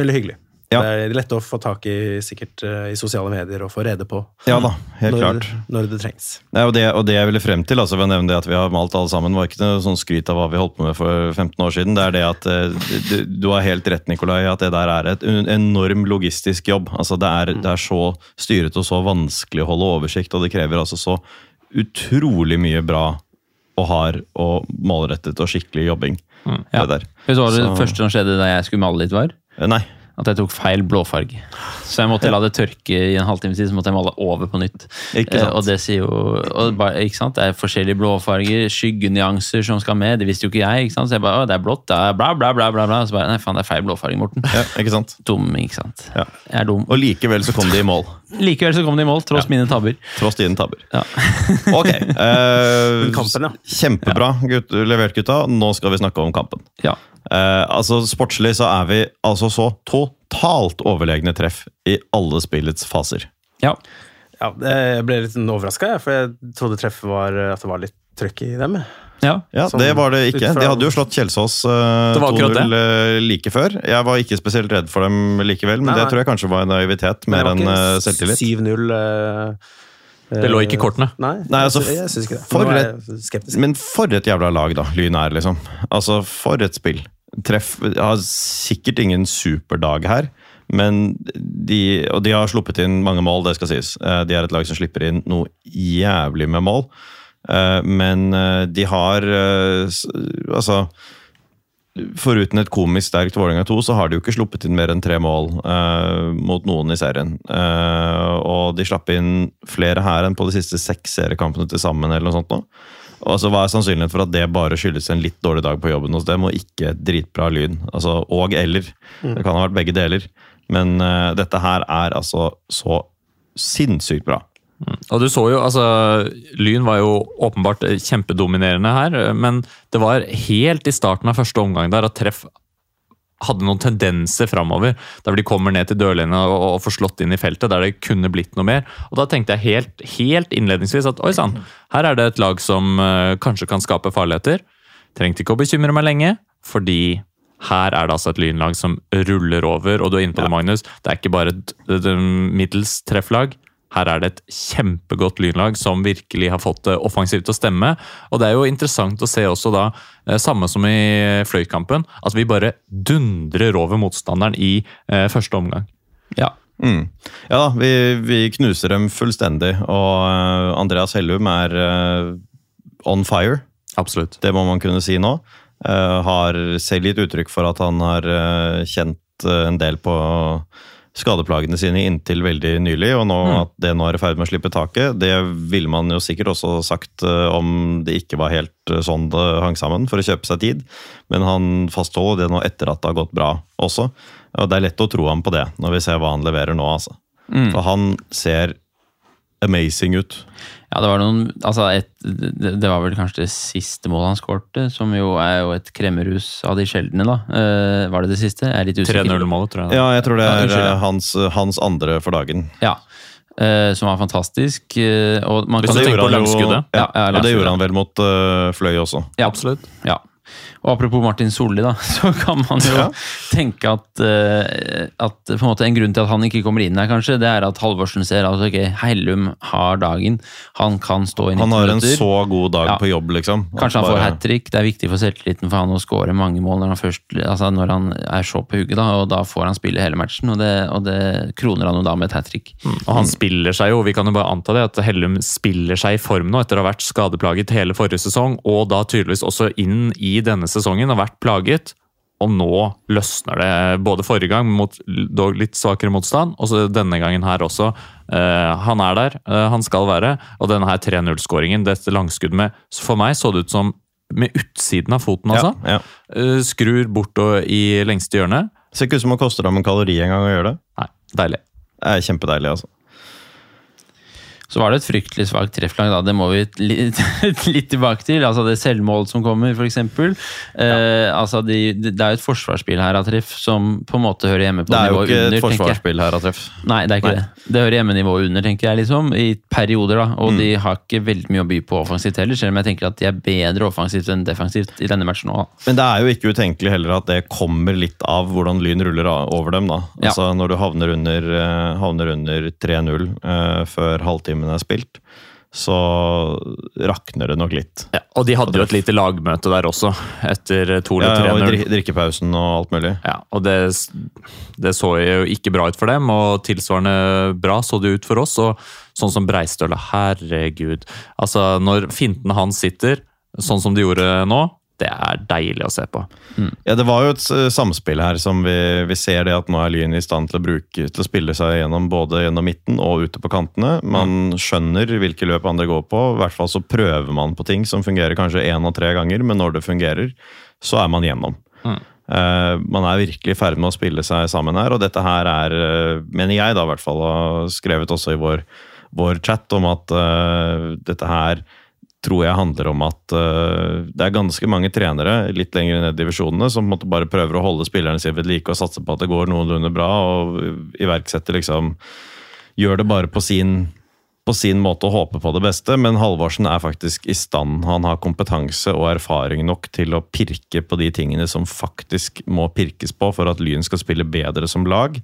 veldig hyggelig. Ja. Det er lett å få tak i sikkert uh, i sosiale medier og få rede på Ja da, helt når, klart. når det trengs. Ja, og, det, og det jeg ville frem til, altså ved å nevne det at vi har malt alle sammen, var ikke noe sånn skryt av hva vi holdt på med for 15 år siden. Det er det at eh, du, du har helt rett, Nikolai, at det der er et en enorm logistisk jobb. Altså det er, det er så styrete og så vanskelig å holde oversikt, og det krever altså så utrolig mye bra og hard og målrettet og skikkelig jobbing. Ja. Det det første som skjedde da jeg skulle male litt, var? Eh, Nei. At jeg tok feil blåfarge. Så jeg måtte la det tørke i en halvtime tid, så måtte jeg male over på nytt. Ikke sant. Eh, og det sier jo og ikke sant? Det er forskjellige blåfarger, skyggenyanser som skal med. Det visste jo ikke jeg. ikke sant? Så jeg bare, å, det er blått, det er bla, bla, bla. bla, bla. Så bare, nei, faen, det er feil blåfarge, Morten. Ja, ikke sant? Dum, ikke sant. Ja. Jeg er dum. Og likevel så kom de i mål. Likevel så kom de i mål, tross mine tabber. Tross dine tabber. Ja. Ok. eh, Kampen, ja. Kjempebra gutt, levert, gutta. Nå skal vi snakke om kampen. ja. Eh, altså Sportslig så er vi altså så totalt overlegne treff i alle spillets faser. ja. Ja, jeg ble litt overraska, for jeg trodde treffet var at det var litt trøkk i dem. Ja. Ja, Det var det ikke. De hadde jo slått Kjelsås eh, var akkurat 2-0 eh, like før. Jeg var ikke spesielt redd for dem likevel, men Nei, det tror jeg kanskje var en naivitet mer enn eh, ikke selvtillit. 7-0 eh, Det lå ikke i kortene. Nei, Nei, altså, jeg, jeg syns ikke det. for et- Men for et jævla lag, da. Lyn er, liksom. Altså, for et spill. Treff Har sikkert ingen superdag her, men de Og de har sluppet inn mange mål, det skal sies. Eh, De er et lag som slipper inn noe jævlig med mål. Eh, Men eh, de har eh, Altså Foruten et komisk sterkt Vålerenga 2, så har de jo ikke sluppet inn mer enn tre mål uh, mot noen i serien. Uh, og de slapp inn flere her enn på de siste seks seriekampene til sammen. eller noe sånt nå. Og altså, Hva er sannsynligheten for at det bare skyldes en litt dårlig dag på jobben hos dem, og ikke dritbra lyn? Altså, Og eller. Det kan ha vært begge deler. Men uh, dette her er altså så sinnssykt bra. Og du så jo, altså Lyn var jo åpenbart kjempedominerende her, men det var helt i starten av første omgang der at treff hadde noen tendenser framover. Der de kommer ned til dørlinja og, og får slått inn i feltet, der det kunne blitt noe mer. Og Da tenkte jeg helt, helt innledningsvis at oi sann, her er det et lag som uh, kanskje kan skape farligheter. Trengte ikke å bekymre meg lenge, fordi Her er det altså et lynlag som ruller over, og du er inne på det, Magnus. Det er ikke bare et, et middels trefflag. Her er det et kjempegodt lynlag som virkelig har fått det offensivt til å stemme. Og det er jo interessant å se også da, eh, samme som i Fløykampen, at vi bare dundrer over motstanderen i eh, første omgang. Ja. Mm. Ja da, vi, vi, knuser dem fullstendig, og uh, Andreas Hellum er uh, on fire. Absolutt. Det må man kunne si nå. Uh, har selv gitt uttrykk for at han har kjent en del på skadeplagene sine inntil veldig nylig, og nå, mm. at det nå er i ferd med å slippe taket. Det ville man jo sikkert også sagt om det ikke var helt sånn det hang sammen, for å kjøpe seg tid. Men han fastholder det nå etter at det har gått bra også. Og det er lett å tro ham på det, når vi ser hva han leverer nå. altså. Mm. For han ser amazing ut. Ja, det var noen Altså, et, det, var vel kanskje det siste målet han skårte, som jo er jo et kremmerhus av de sjeldne, da. Uh, var det det siste? Jeg er litt usikker. 3-0-målet, tror jeg. Ja, jeg tror det er ja, uh, hans, hans, andre for dagen. Ja. Uh, som var fantastisk. og man Hvis kan du tenker på langskuddet. Ja, ja, ja, det gjorde han vel mot Fløy også. Ja, absolutt. Ja. Og apropos Martin Solli, da, så kan man jo ja. tenke at, uh, at på en måte en grunn til at han ikke kommer inn her, kanskje, det er at Halvorsen ser at ok, Hellum har dagen. Han kan stå i 90 minutter. Han har en så god dag ja. på jobb, liksom. Kanskje han bare... får hat trick. Det er viktig for selvtilliten for han å skåre mange mål når han, først, altså når han er så på hugget, da, og da får han spille hele matchen. Og det, og det kroner han jo da med et hat trick. Mm. Og han spiller seg jo, vi kan jo bare anta det, at Hellum spiller seg i form nå etter å ha vært skadeplaget hele forrige sesong, og da tydeligvis også inn i denne sesongen har vært plaget. Og nå løsner det. Både forrige gang mot dog litt svakere motstand, og så denne gangen her også. Uh, han er der, uh, han skal være. Og denne her 3-0-skåringen, dette langskuddet med For meg så det ut som med utsiden av foten, altså. Ja, ja. Uh, skrur bort og i lengste hjørne. Ser ikke ut som det koster dem en kalori en gang å gjøre det. Nei, deilig. Det er kjempedeilig, altså. Så var det et fryktelig svakt trefflag, da. Det må vi litt, litt tilbake til. Altså det selvmålet som kommer, f.eks. Ja. Eh, altså de, det er jo et forsvarsspill her av treff som på en måte hører hjemme på nivå under. Det er jo ikke et forsvarsspill her av treff. Nei, det er ikke Nei. det. Det hører hjemme nivå under, tenker jeg, liksom. I perioder, da. Og mm. de har ikke veldig mye å by på offensivt heller, selv om jeg tenker at de er bedre offensivt enn defensivt i denne matchen òg. Men det er jo ikke utenkelig heller at det kommer litt av hvordan Lyn ruller over dem, da. Altså ja. når du havner under, eh, havner under 3-0 uh, før halvtimen timene spilt, så rakner det nok litt. Ja, og de hadde jo et lite lagmøte der også, etter to eller tre ja, og drikkepausen og alt mulig. Ja, og det, det, så jo ikke bra ut for dem, og tilsvarende bra så det ut for oss. og Sånn som Breistøle, herregud. Altså, når fintene hans sitter sånn som de gjorde nå, det er deilig å se på. Mm. Ja, Det var jo et uh, samspill her som vi, vi, ser det at nå er Lyn i stand til å bruke til å spille seg gjennom både gjennom midten og ute på kantene. Man mm. skjønner hvilke løp andre går på. I hvert fall så prøver man på ting som fungerer kanskje én og tre ganger, men når det fungerer, så er man gjennom. Mm. Uh, man er virkelig i ferd med å spille seg sammen her, og dette her er, uh, mener jeg da i hvert fall, og skrevet også i vår, vår chat, om at dette her tror jeg handler om at uh, det er ganske mange trenere litt lenger ned i divisjonene som måtte bare prøver å holde spillerne sine ved like og satse på at det går noenlunde bra, og iverksetter liksom Gjør det bare på sin på sin måte å håpe på det beste, men Halvorsen er faktisk i stand. Han har kompetanse og erfaring nok til å pirke på de tingene som faktisk må pirkes på for at Lyn skal spille bedre som lag.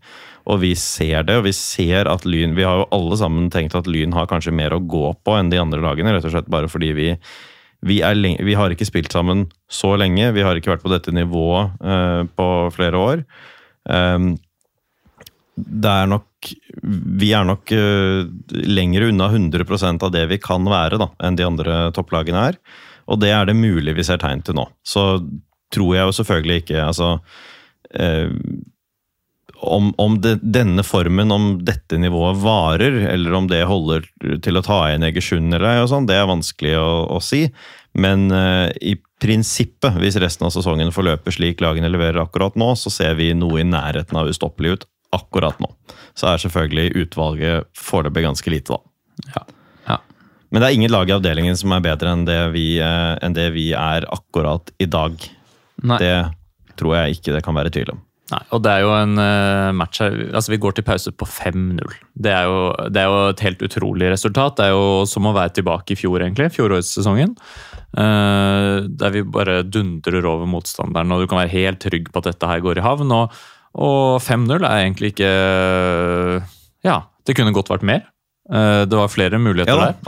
Og vi ser det, og vi ser at Lyn Vi har jo alle sammen tenkt at Lyn har kanskje mer å gå på enn de andre lagene, rett og slett bare fordi vi vi, lenge, vi har ikke spilt sammen så lenge. Vi har ikke vært på dette nivået uh, på flere år. Um, det er nok Vi er nok uh, lenger unna 100% av det vi kan være, da, enn de andre topplagene er. Og det er det mulig vi ser tegn til nå. Så tror jeg jo selvfølgelig ikke altså uh, om, om det, denne formen, om dette nivået varer, eller om det holder til å ta igjen Egersund eller sånn, det er vanskelig å, å si. Men uh, i prinsippet, hvis resten av sesongen forløper slik lagene leverer akkurat nå, så ser vi noe i nærheten av ustoppelig ut akkurat nå. Så er selvfølgelig utvalget foreløpig ganske lite, da. Ja. ja. Men det er ingen lag i avdelingen som er bedre enn det vi, eh, enn det vi er akkurat i dag. Nei. Det tror jeg ikke det kan være tvil om. Nei, og det er jo en eh, match her Altså, vi går til pause på 5-0. Det, det er jo et helt utrolig resultat. Det er jo som å være tilbake i fjor, egentlig. Fjorårssesongen. Uh, der vi bare dundrer over motstanderen, og du kan være helt trygg på at dette her går i havn. Og, og 5-0 er egentlig ikke Ja, det kunne godt vært mer. Eh, det var flere muligheter Ja der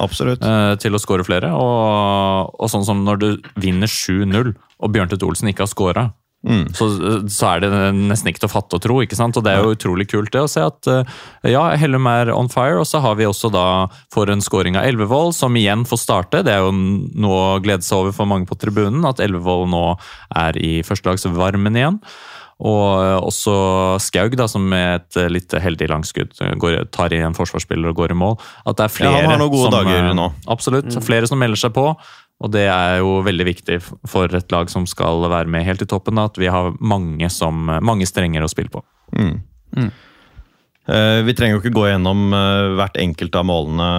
eh, til å skåre flere. Og, og sånn som når du vinner 7-0, og Bjørntvedt Olsen ikke har skåra, Mm. så, så er det nesten ikke til å fatte og tro. ikke sant? Og det er jo utrolig kult det å se at eh, ja, Hellum er on fire, og så har vi også da får en scoring av Elvevold, som igjen får starte. Det er jo noe å glede seg over for mange på tribunen, at Elvevold nå er i førstelagsvarmen igjen. Og eh, også Skaug, da, som med et eh, litt heldig langskudd eh, går, tar i en forsvarsspiller og går i mål. At det er Ja, han har noen gode som, dager nå. Absolutt. Flere som melder seg på. Og det er jo veldig viktig for et lag som skal være med helt i toppen, da, at vi har mange, som, mange strenger å spille på. Mm. Eh, vi trenger jo ikke gå gjennom hvert enkelt av målene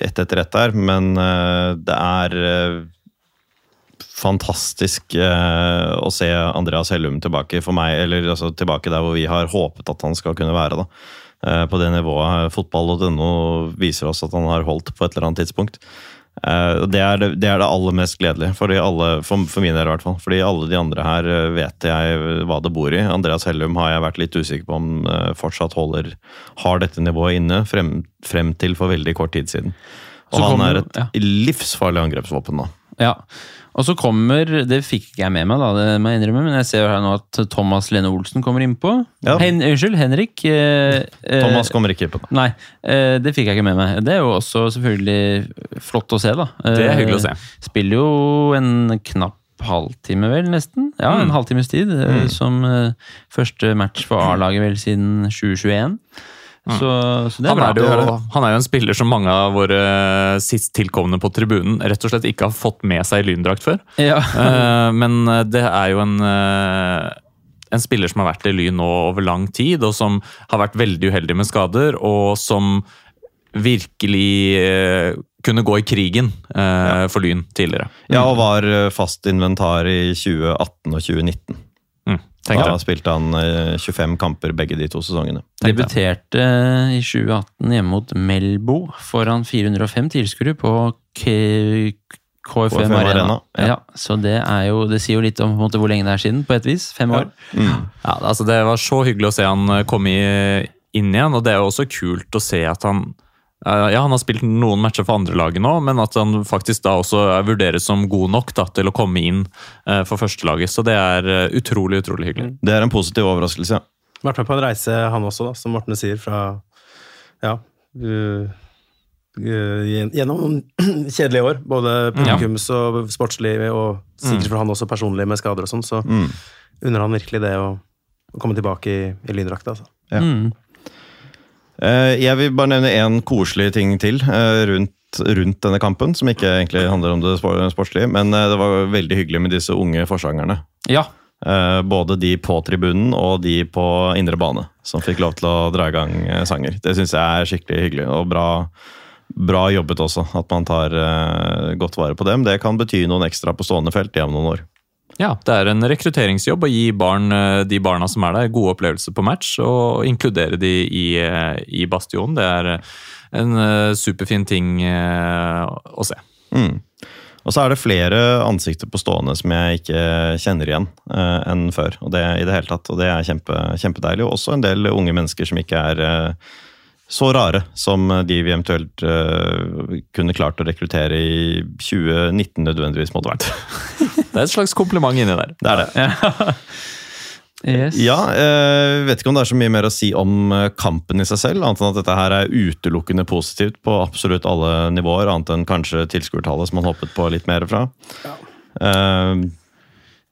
ett etter ett her, men det er fantastisk eh, å se Andreas Hellum tilbake for meg, eller altså, tilbake der hvor vi har håpet at han skal kunne være. Eh, på det nivået fotball.no viser oss at han har holdt på et eller annet tidspunkt. Eh, det, er det, det er det aller mest gledelige, fordi alle, for, for min del i hvert fall. Fordi alle de andre her eh, vet jeg hva det bor i. Andreas Hellum har jeg vært litt usikker på om eh, fortsatt holder, har dette nivået inne frem, frem til for veldig kort tid siden. Og Så han kommer- er et ja. livsfarlig angrepsvåpen nå. Ja, og så kommer Det fikk ikke jeg med meg, da, det må jeg innrømme, men jeg ser jo her nå at Thomas Lene Olsen kommer innpå. Ja. Hen, unnskyld, Henrik. Eh, eh, Thomas kommer ikke innpå. Nei, eh, det fikk jeg ikke med meg. Det er jo også selvfølgelig flott å se, da. Det er hyggelig å se. Eh, Spiller jo en knapp halvtime, vel, nesten. Ja, en Mm. halvtimes tid. Mm. Som eh, første match for A-laget, vel, siden 2021. Så, så det er Han bra. er, jo, han er jo en spiller som mange av våre sist tilkomne på tribunen rett og slett ikke har fått med seg i lyndrakt før. Ja. Eh, Men det er jo en, eh, en spiller som har vært i Lyn nå over lang tid, og som har vært veldig uheldig med skader, og som virkelig eh, kunne gå i krigen eh, for Lyn tidligere. Ja, og var eh, fast inventar i 2018 og 2019. Mm, tenk Da spilte han eh, 25 kamper begge de to sesongene. Debuterte i 2018 hjemme mot Melbo foran 405 tilskuere på K KFM, KFM Arena. Arena, ja. ja. så det, er jo, det sier jo litt om på en måte, hvor lenge det er siden, på et vis. Fem år. Ja, altså Det var så hyggelig å se han eh, komme inn igjen, og det er jo også kult å se at han eh, ja, Han har spilt noen matcher for andre laget nå, men at han faktisk da også er vurderes som god nok da, til å komme inn eh, for førstelaget. Så det er eh, utrolig, utrolig hyggelig. Det er en positiv overraskelse. ja. Vært med på en reise, han også, da, som Morten sier, fra Ja. uh, uh, gjennom noen kjedelige år. Både publikums og sportslig, og sikkert for han også personlig med skader og sånn. Så Mm. unner han virkelig det å, å komme tilbake i, i lyndrakta. Altså. Ja. Mm. Eh, Jeg vil bare nevne én koselig ting til eh, rundt, rundt denne kampen, som ikke egentlig handler om det sportslige, men eh, det var veldig hyggelig med disse unge forsangerne. Ja. Både de på tribunen og de på indre bane, som fikk lov til å dra i gang sanger. Det syns jeg er skikkelig hyggelig, og bra, bra jobbet også, at man tar godt vare på dem. Det kan bety noen ekstra på stående felt om noen år. Ja, Det er en rekrutteringsjobb å gi barn, eh, de barna som er der, gode opplevelser på match, og inkludere de i, eh, i Bastion. Det er eh, en superfin ting å se. Mm. Og så er det flere ansikter på stående som jeg ikke kjenner igjen eh, enn før. og det i det hele tatt, og det er kjempe, kjempedeilig. Og også en del unge mennesker som ikke er eh, så rare som de vi eventuelt uh, kunne klart å rekruttere i 2019 nødvendigvis måtte vært. Det er et slags kompliment inni der. Det er det. Yes. Ja, jeg vet ikke om det er så mye mer å si om eh, kampen i seg selv, annet enn at dette her er utelukkende positivt på absolutt alle nivåer, annet enn kanskje tilskuertallet som man hoppet på litt mer fra. Eh,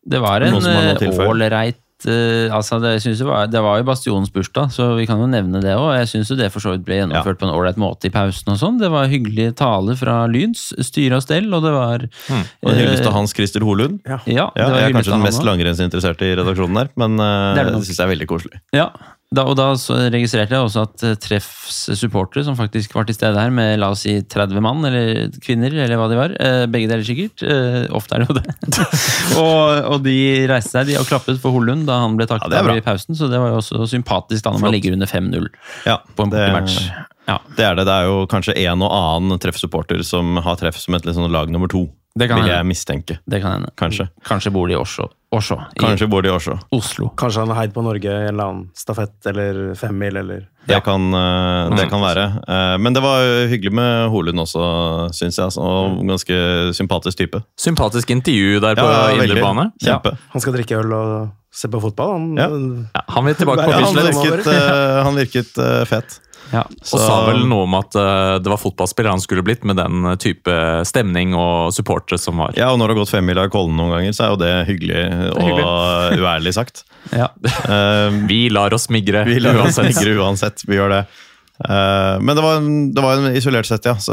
Det var en Noen noe å eh, eh, altså det, synes jeg var, det var jo Bastionens bursdag, så vi kan jo nevne det òg. Jeg syns det for så vidt ble gjennomført på en ålreit måte i pausen. og sånn. Det var hyggelige taler fra Lyns, styre og stell, og det var og en hyllest av Hans Christer Holund. Ja, Ja, det var jeg er kanskje den mest langrennsinteresserte i redaksjonen her, men uh, Det er det det syns jeg er veldig koselig. Ja, Da, og da så registrerte jeg også at eh, Treffs supportere, som faktisk var til stede her med la oss si 30 mann, eller kvinner, eller hva de var, eh, begge deler sikkert, eh, ofte er det jo det, og, og de reiste seg de og klappet for Hollund da han ble takket Ja, av i pausen, så det var jo også sympatisk da når man ligger under 5-0 Ja, på en match. bortematch. Ja, det er det. Det er jo kanskje en og annen treffsupporter som har treff som et sånn lag nummer to. Det kan vil hende. jeg mistenke. det kan hende. Kanskje. Kanskje bor de i Oslo, Oslo Kanskje bor de i Oslo. Oslo. Kanskje han har heid på Norge i en eller annen stafett eller femmil eller Det, kan, eh, det Mm. kan være. Eh, Men det var hyggelig med Holund også, syns jeg. altså, Og ganske sympatisk type. Sympatisk intervju der på Ja, indre bane. Kjempe. Han skal drikke øl og se på fotball. Han, Ja. Ja, han vil tilbake på Bislett. Han virket, eh, han virket eh, fet. Ja. Og sa vel noe om at uh, det var fotballspiller han skulle blitt, med den type stemning og supportere som var. Ja, og når det har gått femmila i Kollen noen ganger, så er jo det hyggelig og uærlig sagt. Ja. Eh, Vi lar oss migre Vi lar oss uansett. sikre uansett. Vi gjør det. Uh, men det var, en, det var en isolert sett, ja. Så,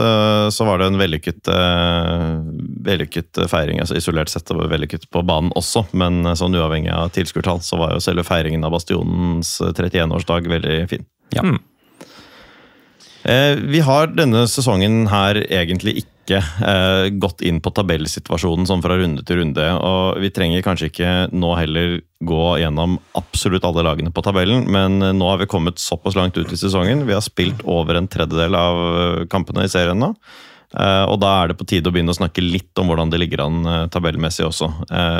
så var det en vellykket, uh, vellykket feiring. altså Isolert sett det var vellykket på banen også, men eh, sånn uavhengig av tilskuertall, så var jo selve feiringen av Bastionens 31-årsdag veldig fin. Ja. Mm. Eh, vi har denne sesongen her egentlig ikke eh, gått inn på tabellsituasjonen sånn fra runde til runde. Og vi trenger kanskje ikke nå heller gå gjennom absolutt alle lagene på tabellen, men eh, nå har vi kommet såpass langt ut i sesongen. Vi har spilt over en tredjedel av kampene i serien nå. Og da er det på tide å begynne å snakke litt om hvordan det ligger an tabellmessig også.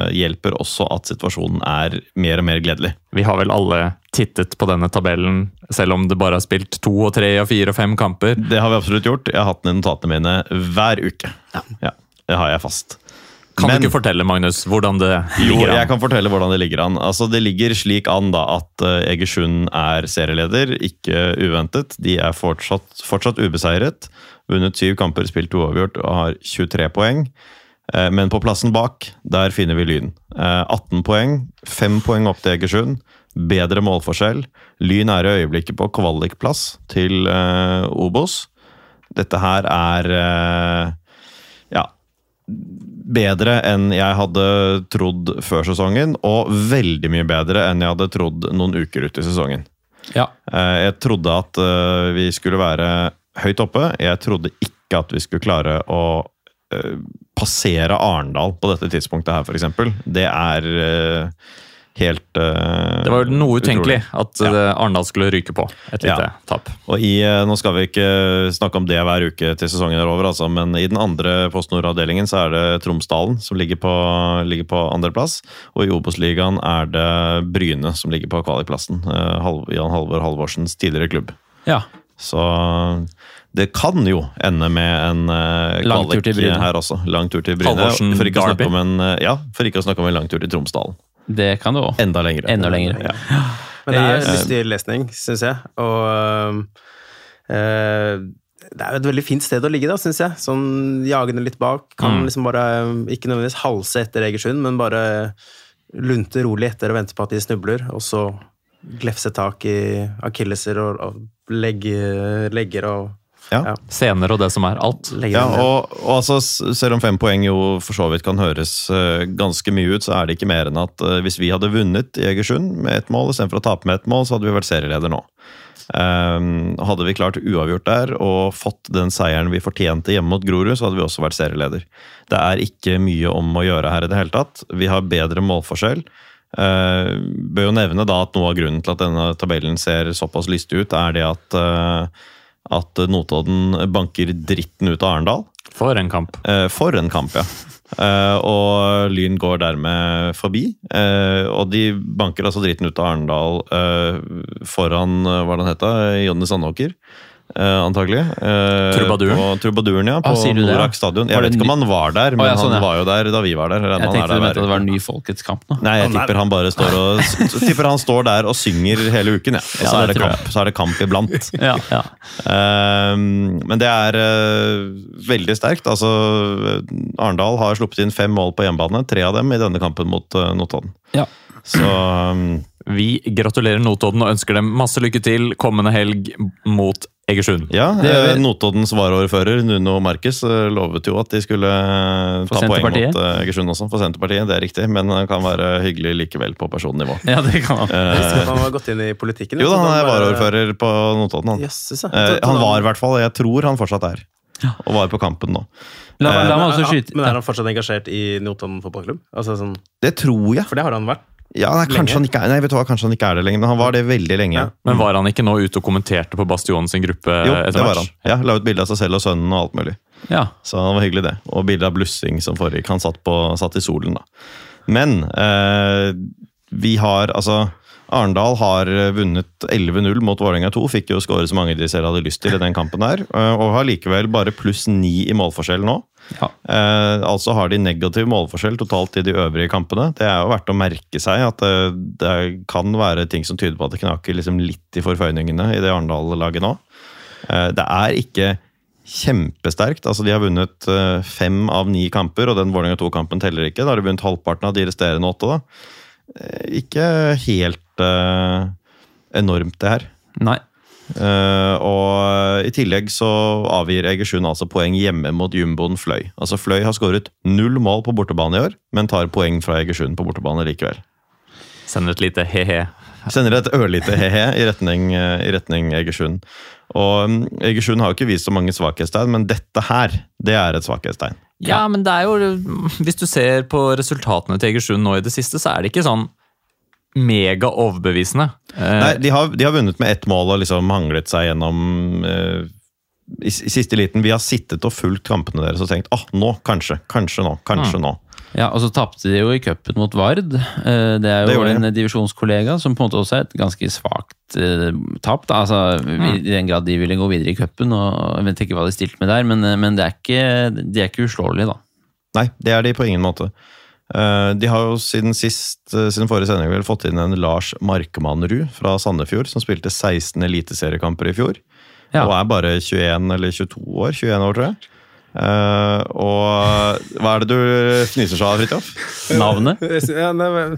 Hjelper også at situasjonen er mer og mer gledelig. Vi har vel alle tittet på denne tabellen, selv om det bare har spilt to og tre og fire og fem kamper. Det har vi absolutt gjort. Jeg har hatt den i notatene mine hver uke. Ja. det har jeg fast. Kan Men- du ikke fortelle, Magnus, hvordan det ligger Jo, ligger jeg kan fortelle hvordan det ligger an. Altså, det ligger slik an da at eh, Egersund er serieleder, ikke uventet. De er fortsatt, fortsatt ubeseiret. Vunnet syv kamper, spilt uavgjort og har 23 poeng. Eh, Men på plassen bak, der finner vi Lyn. Eh, 18 poeng, 5 poeng opp til Egersund. Bedre målforskjell. Lyn er i øyeblikket på kvalikplass til uh, Obos. Dette her er uh, ja, bedre enn jeg hadde trodd før sesongen, og veldig mye bedre enn jeg hadde trodd noen uker ut i sesongen. Ja. Uh, Jeg trodde at vi skulle være høyt oppe. Jeg trodde ikke at vi skulle klare å passere Arendal på dette tidspunktet her, f.eks. Det er helt uh, Det var jo noe utenkelig at ja. Arendal skulle ryke på et lite Ja. tap. Og i, eh, Nå skal vi ikke snakke om det hver uke til sesongen er over, altså, men i den andre Post Nord-avdelingen så er det Tromsdalen som ligger på, ligger på andreplass. Og i Obos-ligaen er det Bryne som ligger på kvalikplassen. Uh, Jan Halvor Halvorsens tidligere klubb. ja. Så det kan jo ende med en uh, Bryne. her også. Lang tur til Bryne. Halvorsen For ikke, å snakke om en, eh, ja, for ikke å snakke om en lang tur til Tromsdalen. Det kan du òg. Enda lengre. Enda lengre. Ja. Men det er Eh, lystig lesning, syns jeg. Og eh, det er jo et veldig fint sted å ligge, da, syns jeg. Sånn jagende litt bak. Kan Mm. liksom bare ikke nødvendigvis halse etter Egersund, men bare lunte rolig etter og vente på at de snubler, og så glefse tak i akilleser og, og legge, legger og Ja. Scener og det som er. Alt. Ja, og, og altså, selv om fem poeng jo for så vidt kan høres uh, ganske mye ut, så er det ikke mer enn at uh, hvis vi hadde vunnet i Egersund med ett mål istedenfor å tape med ett mål, så hadde vi vært serieleder nå. Um, hadde vi klart uavgjort der og fått den seieren vi fortjente hjemme mot Grorud, så hadde vi også vært serieleder. Det er ikke mye om å gjøre her i det hele tatt. Vi har bedre målforskjell. Uh, bør jo nevne da at noe av grunnen til at denne tabellen ser såpass lystig ut, er det at, eh, at Notodden banker dritten ut av Arendal. For en kamp. Eh, For en kamp, ja. Eh, og Lyn går dermed forbi. Eh, og de banker altså dritten ut av Arendal eh, foran hva det han heter, Jonny Sandåker. Eh, antagelig. Uh, Trubaduren? På Trubaduren, ja. På Ah, det, ja? Norak stadion. Jeg vet ikke om han var der, men Å, ja, sånn, han var jo der da vi var der. Jeg tenkte du mente at det var var Ny Folkets kamp nå. Nei, jeg tipper han bare står og tipper han står der og synger hele uken, ja. Og Ja, så, er det kamp, så er det kamp iblant. Ja, ja. Ehm, men det er veldig sterkt. Altså, Arendal har sluppet inn fem mål på hjemmebane, tre av dem i denne kampen mot uh, Notodden. Ja. Så um, Vi gratulerer Notodden og ønsker dem masse lykke til kommende helg mot Egersund. Ja, eh, Notoddens varaordfører Nuno Marcus eh, lovet jo at de skulle eh, For ta poeng mot eh, Egersund også, for Senterpartiet. Det er riktig, men han kan være hyggelig likevel på personnivå. Ja, det kan Han Eh, visste at han var gått inn i politikken. jo da, han er varaordfører på Notodden. Han. Eh, han var i hvert fall, jeg tror han fortsatt er. Og var på kampen nå. La, la meg også Men- skyte Men er han fortsatt engasjert i Notodden fotballklubb? Altså, sånn, Det tror jeg. for det har han vært. Ja, nei, kanskje han er, nei, vet du hva, kanskje han ikke er det lenger, men han var det veldig lenge. Ja. Men var han ikke nå ute og kommenterte på Bastionen sin gruppe Jo, det var match? han. Ja, La ut bilde av seg selv og sønnen og alt mulig. Ja. Så det var hyggelig, det. Og bilde av blussing som foregikk. Han satt, på, satt i solen, da. Men eh, vi har altså Arendal har vunnet 11-0 mot Vålerenga 2. Fikk jo skåre så mange de selv hadde lyst til i den kampen der. eh, Og har likevel bare pluss ni i målforskjell nå. Ja. Eh, altså har de negativ målforskjell totalt i de øvrige kampene. Det er jo verdt å merke seg at det, det kan være ting som tyder på at det knaker liksom litt i forføyningene i det Arendal-laget nå. Eh, det er ikke kjempesterkt. Altså, de har vunnet eh, fem av ni kamper, og den Vålerenga 2-kampen teller ikke. Da har de vunnet halvparten av de resterende åtte. da. Eh, ikke helt eh, enormt, det her. Nei. Eh, og i tillegg så avgir Egersund altså poeng hjemme mot jumboen Fløy. Altså Fløy har skåret null mål på bortebane i år, men tar poeng fra Egersund på bortebane likevel. Sender et lite he-he. Sender et ørlite he-he i retning, i retning Egersund. Og mm, Egersund har jo ikke vist så mange svakhetstegn, men dette her, det er et svakhetstegn. Ja, men det er jo Hvis du ser på resultatene til Egersund nå i det siste, så er det ikke sånn mega overbevisende. Eh, Nei, de har, de har vunnet med ett mål og liksom hanglet seg gjennom eh, i, i siste liten. Vi har sittet og fulgt kampene deres og tenkt ah, nå, kanskje, kanskje nå, kanskje nå. Ja, og så tapte de jo i cupen mot Vard. Eh, Det er jo det en divisjonskollega som på en måte også er et ganske svakt eh, tap. Da. Altså, I den grad de ville gå videre i cupen. og Jeg vet ikke hva de stilte med der, men, men det er ikke, de er ikke uslåelige, da. Nei, det er de på ingen måte. Eh, De har jo siden sist, eh, siden forrige sending vel fått inn en Lars Markmannrud fra Sandefjord, som spilte 16 eliteseriekamper i fjor. Ja. Og er bare 21 eller 22 år. 21 år, tror jeg. Eh, og hva er det du fniser så av, Fridtjof? Navnet? Ja, nei, men-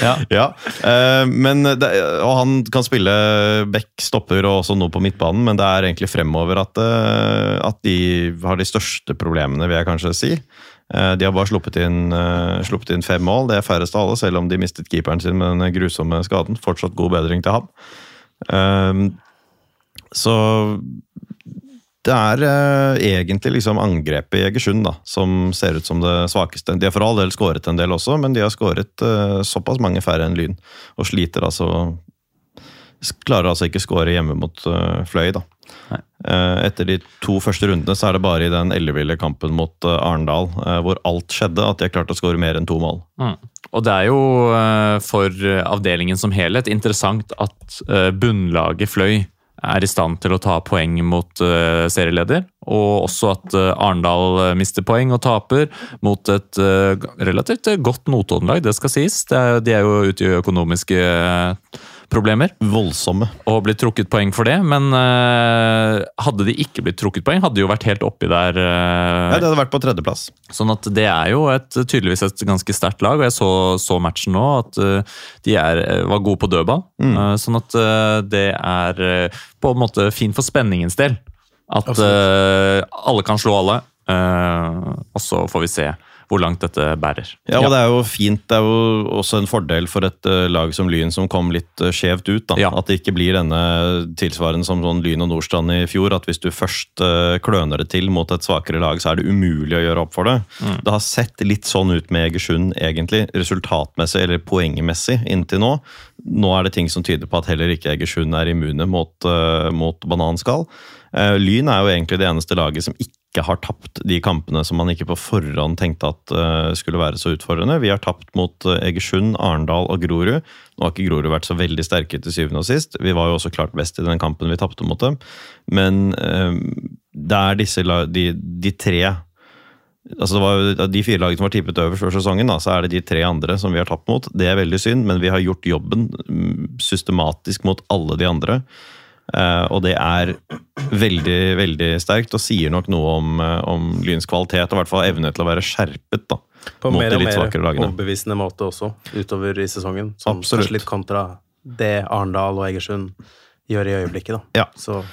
Ja. Ja, Uh, men det, og han kan spille back, stopper og også noe på midtbanen, men det er egentlig fremover at, uh, at de har de største problemene, vil jeg kanskje si. Eh, De har bare sluppet inn, sluppet inn fem mål, det er færrest av alle, selv om de mistet keeperen sin med den grusomme skaden. Fortsatt god bedring til ham. Så det er eh, egentlig liksom angrepet i Egersund da, som ser ut som det svakeste. De har for all del skåret en del også, men de har skåret eh, såpass mange færre enn Lyn. Og sliter altså Klarer altså ikke skåre hjemme mot eh, Fløy, da. Eh, etter de to første rundene så er det bare i den elleville kampen mot eh, Arendal eh, hvor alt skjedde, at de har klart å skåre mer enn to mål. Mm. Og det er jo for avdelingen som helhet interessant at bunnlaget Fløy er i stand til å ta poeng mot uh, serieleder, og også at uh, Arendal eh, mister poeng og taper mot et uh, relativt godt Notodden-lag, det skal sies. Det er, de er jo ute i økonomiske eh, problemer Voldsomme. og blitt trukket poeng for det, men uh, hadde de ikke blitt trukket poeng, hadde de jo vært helt oppi der. Uh, Ja, det hadde vært på tredjeplass. Sånn at det er jo et, tydeligvis et ganske sterkt lag, og jeg så, så matchen nå, at uh, de er, var gode på dødball. Eh, sånn at eh, det er eh, på en måte fint for spenningens del. At eh, alle kan slå alle, eh, og så får vi se hvor langt dette bærer. Ja, og det er jo fint. Det er jo også en fordel for et eh, lag som Lyn som kom litt uh, skjevt ut. da. Ja. At det ikke blir denne tilsvarende som sånn Lyn og Nordstrand i fjor. At hvis du først eh, kløner det til mot et svakere lag, så er det umulig å gjøre opp for det. Det har sett litt sånn ut med Egersund, egentlig. Resultatmessig eller poengmessig inntil nå. Nå er det ting som tyder på at heller ikke Egersund er immune mot, eh, mot bananskall. Eh, Lyn er jo egentlig det eneste laget som ikke har tapt de kampene som man ikke på forhånd tenkte at uh, skulle være så utfordrende. Vi har tapt mot uh, Egersund, Arendal og Grorud. Nå har ikke Grorud vært så veldig sterke til syvende og sist. Vi var jo også klart best i den kampen vi tapte mot dem. Men uh, det er disse de, de tre Altså det var jo De fire lagene som var tippet øverst før sesongen, da, så er det de tre andre som vi har tapt mot. Det er veldig synd, men vi har gjort jobben mm, systematisk mot alle de andre. Eh, og det er veldig veldig sterkt, og sier nok noe om, eh, om Lyns kvalitet. Og i hvert fall evne til å være skjerpet da, På mot mer og mer overbevisende måte også, utover i sesongen. Som Absolutt. kanskje litt kontra det Arendal og Egersund gjør i øyeblikket. da. Ja. Så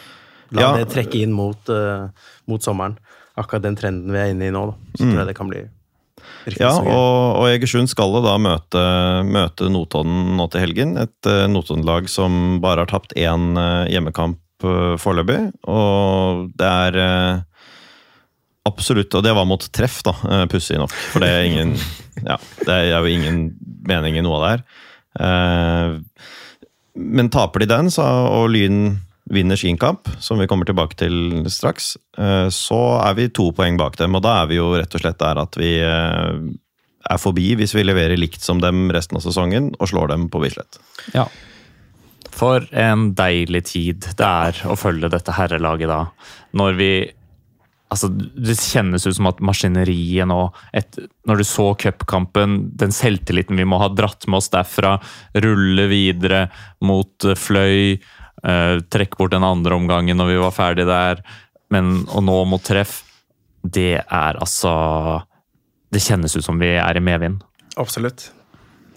la Ja. det trekke inn mot, uh, mot sommeren. Akkurat den trenden vi er inne i nå, da. Så tror jeg det kan bli Mm. Ja, og, og Egersund skal da møte, møte Notodden nå til helgen. Et uh, Notodden-lag som bare har tapt én uh, hjemmekamp uh, foreløpig. Og det er absolutt Og det var mot treff, da, pussig nok. For det er ingen Ja, det er jo ingen mening i noe av det her. Men taper de den, så, og Lyn vinner sin kamp, som vi kommer tilbake til straks, eh, så er vi to poeng bak dem. Og da er vi jo rett og slett der at vi eh, er forbi hvis vi leverer likt som dem resten av sesongen og slår dem på Bislett. Ja. For en deilig tid det er å følge dette herrelaget da. Når vi Altså, Det kjennes ut som at maskineriet nå et, Når du så cupkampen, den selvtilliten vi må ha dratt med oss derfra, rulle videre mot Fløy, eh, trekke bort den andre omgangen når vi var ferdig der, men å nå mot treff Det er altså Det kjennes ut som vi er i medvind. Absolutt.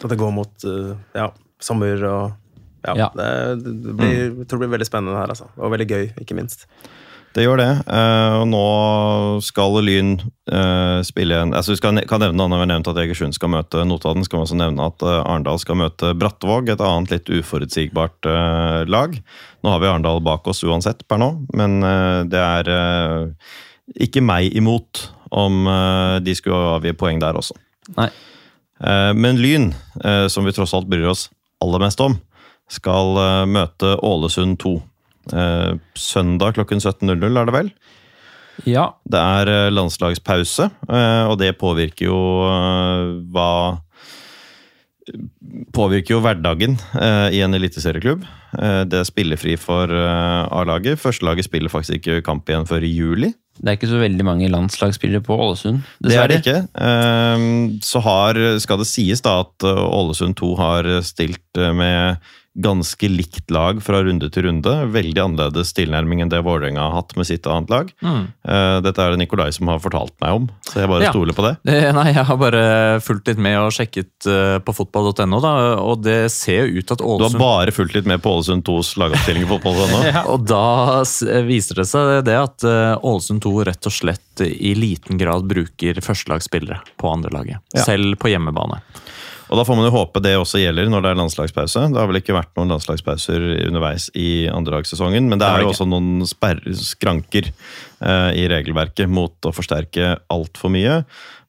At det går mot eh, ja, sommer og Ja. Ja. Det, det blir, jeg tror det blir veldig spennende her, altså. Og veldig gøy, ikke minst. Det gjør det. eh, Og nå skal Lyn eh, spille en altså Vi skal, kan nevne vi har nevnt at Egersund skal møte Notodden, skal vi også nevne at eh, Arendal skal møte Brattvåg, et annet litt uforutsigbart lag. Nå har vi Arendal bak oss uansett per nå, men det er ikke meg imot om de skulle avgi poeng der også. Nei. Men Lyn, som vi tross alt bryr oss aller mest om, skal møte Ålesund 2. Eh, Søndag klokken 17.00 er det vel? ja. Det er eh, landslagspause, eh, og det påvirker jo hva Påvirker jo hverdagen i en eliteserieklubb. Det er spillefri for A-laget. Førstelaget spiller faktisk ikke kamp igjen før i juli. Det er ikke så veldig mange landslagsspillere på Ålesund. Det er det ikke. Så har, skal det sies da at Ålesund 2 har stilt med ganske likt lag fra runde til runde. Veldig annerledes tilnærming enn det Vålerenga har hatt med sitt annet lag. Mm. Dette er det Nikolai som har fortalt meg om, så jeg bare Ja. stoler på det. Eh, Nei, jeg har bare fulgt litt med og sjekket eh, på fotball.no, da, og det ser jo ut at Ålesund Du har bare fulgt litt med på Ålesund 2s lagoppstilling i fotball.no? ja. Og da viser det seg det at eh, Ålesund 2 rett og slett i liten grad bruker førstelagsspillere på andrelaget. Ja. Selv på hjemmebane. Og da får man jo håpe det også gjelder når det er landslagspause. Det har vel ikke vært noen landslagspauser underveis i andredagssesongen, men det Det er jo også noen skranker eh, i regelverket mot å forsterke altfor mye.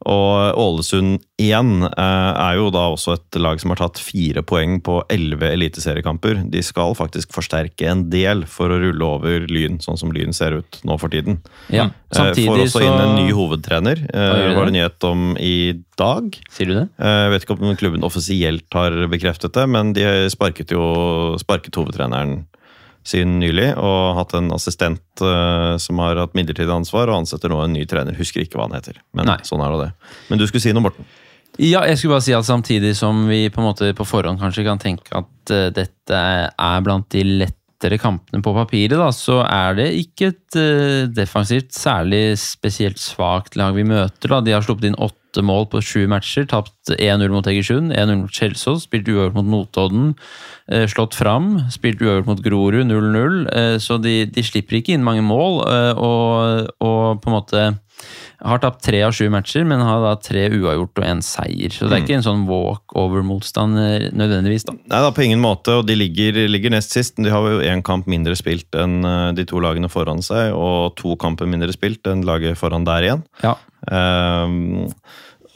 Og Ålesund 1 eh, er jo da også et lag som har tatt fire poeng på elleve eliteseriekamper. De skal faktisk forsterke en del for å rulle over Lyn, sånn som Lyn ser ut nå for tiden. Ja, Eh, samtidig Får også så inn en ny hovedtrener, det var det nyhet om i dag. Sier du det? Eh, Jeg vet ikke om klubben offisielt har bekreftet det, men de sparket jo sparket hovedtreneren sin nylig, og hatt en assistent uh, som har hatt midlertidig ansvar, og ansetter nå en ny trener. Husker ikke hva han heter, men Nei. sånn er det. Men du skulle si noe, Morten? Ja, jeg skulle bare si at samtidig som vi på en måte på forhånd kanskje kan tenke at uh, dette er blant de lettere kampene på papiret, da, så er det ikke et uh, defensivt særlig spesielt svakt lag vi møter. Da. De har sluppet inn åtte mål på sju matcher, tapt 1-0 mot Egersund, 1-0 mot Kjelsås, spilt uavgjort mot Notodden, eh, slått fram, spilt uavgjort mot Grorud 0-0, eh, så de, de slipper ikke inn mange mål, eh, og, og på en måte har tapt tre av sju matcher, men har da tre uavgjort og én seier. Så det er ikke en sånn walkover-motstand eh, nødvendigvis, da. Nei da, på ingen måte, og de ligger, ligger nest sist. men De har jo én kamp mindre spilt enn eh, de to lagene foran seg, og to kamper mindre spilt enn laget foran der igjen. Ja. Ehm,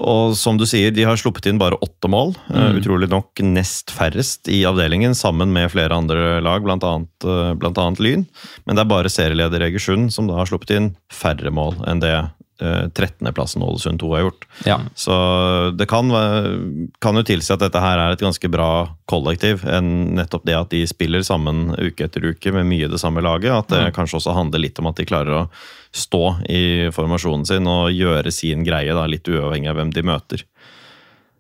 og som du sier, de har sluppet inn bare åtte mål. eh, utrolig nok nest færrest i avdelingen, sammen med flere andre lag, annet, eh, Lyn. Men det er bare serieleder Egersund som da har sluppet inn færre mål enn det 13.-plassen Ålesund 2 har gjort. Ja. Så det kan, kan jo tilsi at dette her er et ganske bra kollektiv. enn nettopp det at de spiller sammen uke etter uke med mye det samme laget. At det kanskje også handler litt om at de klarer å stå i formasjonen sin og gjøre sin greie, da, litt uavhengig av hvem de møter.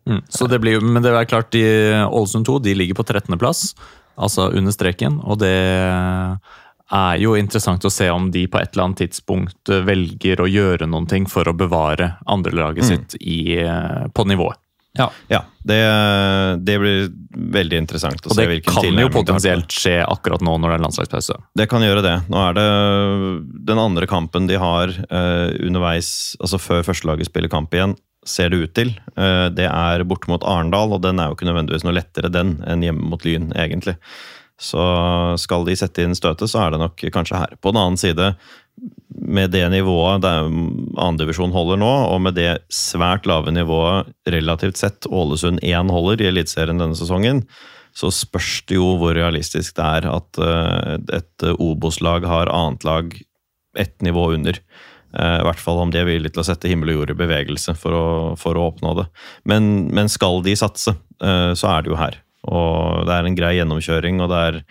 Mm. Så det blir, men det er klart, de, Ålesund 2 de ligger på 13.-plass, altså under streken. Og det er jo interessant å se om de på et eller annet tidspunkt eh, velger å gjøre noen ting for å bevare andrelaget sitt i, eh, på nivået. Ja. Ja, det, det blir veldig interessant å Og se det hvilken kan jo tilnærming de har. potensielt skje akkurat nå når det er landslagspause. Det kan gjøre det. Nå er det den andre kampen de har uh, underveis, altså før førstelaget spiller kamp igjen, ser det ut til. Uh, det er borte mot Arendal, og den er jo ikke nødvendigvis noe lettere den enn hjemme mot Lyn, egentlig. Så skal de sette inn støtet, så er det nok kanskje her. På den annen side, med det nivået der andredivisjon holder nå, og med det svært lave nivået relativt sett Ålesund 1 holder i Eliteserien denne sesongen, så spørs det jo hvor realistisk det er at eh, et Obos-lag har annet lag ett nivå under. Eh, I hvert fall om de er villige til å sette himmel og jord i bevegelse for å, for å oppnå det. Men, men skal de satse, eh, så er det jo her. Og det er en grei gjennomkjøring, og det er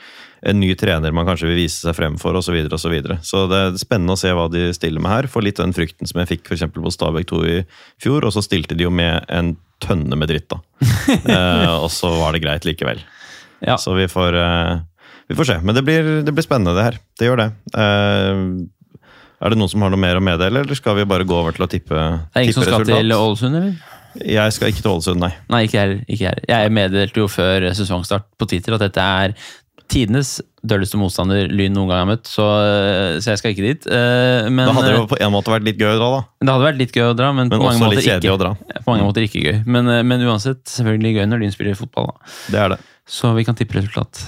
en ny trener man kanskje vil vise seg frem for, osv. Så, videre, og så, videre. så det er spennende å se hva de stiller med her. For litt den frykten som jeg fikk for eksempel på Stabæk 2 i fjor, og så stilte de jo med en tønne med dritt, da. eh, og så var det greit likevel. Ja. Så vi får, eh, vi får se. Men det blir, det blir spennende, det her. Det gjør det. Eh, er det noen som har noe mer å meddele, eller skal vi bare gå over til å tippe, Det er ingen som skal skal til Ålesund, eller? Jeg skal ikke til Ålesund, nei. Nei, ikke heller. Ikke jeg. jeg meddelte jo før sesongstart på Twitter at dette er tidenes dølleste motstander Lyn noen gang har møtt, så, så jeg skal ikke dit. Eh, Men, Da hadde det eh, jo på en måte vært litt gøy å dra, da. det hadde vært litt gøy å dra, men, Men på, mange ikke, å dra. på mange måter ikke gøy. Men, eh, men uansett, selvfølgelig gøy når Lyn spiller fotball. Da. Det er det. Så vi kan tippe resultat.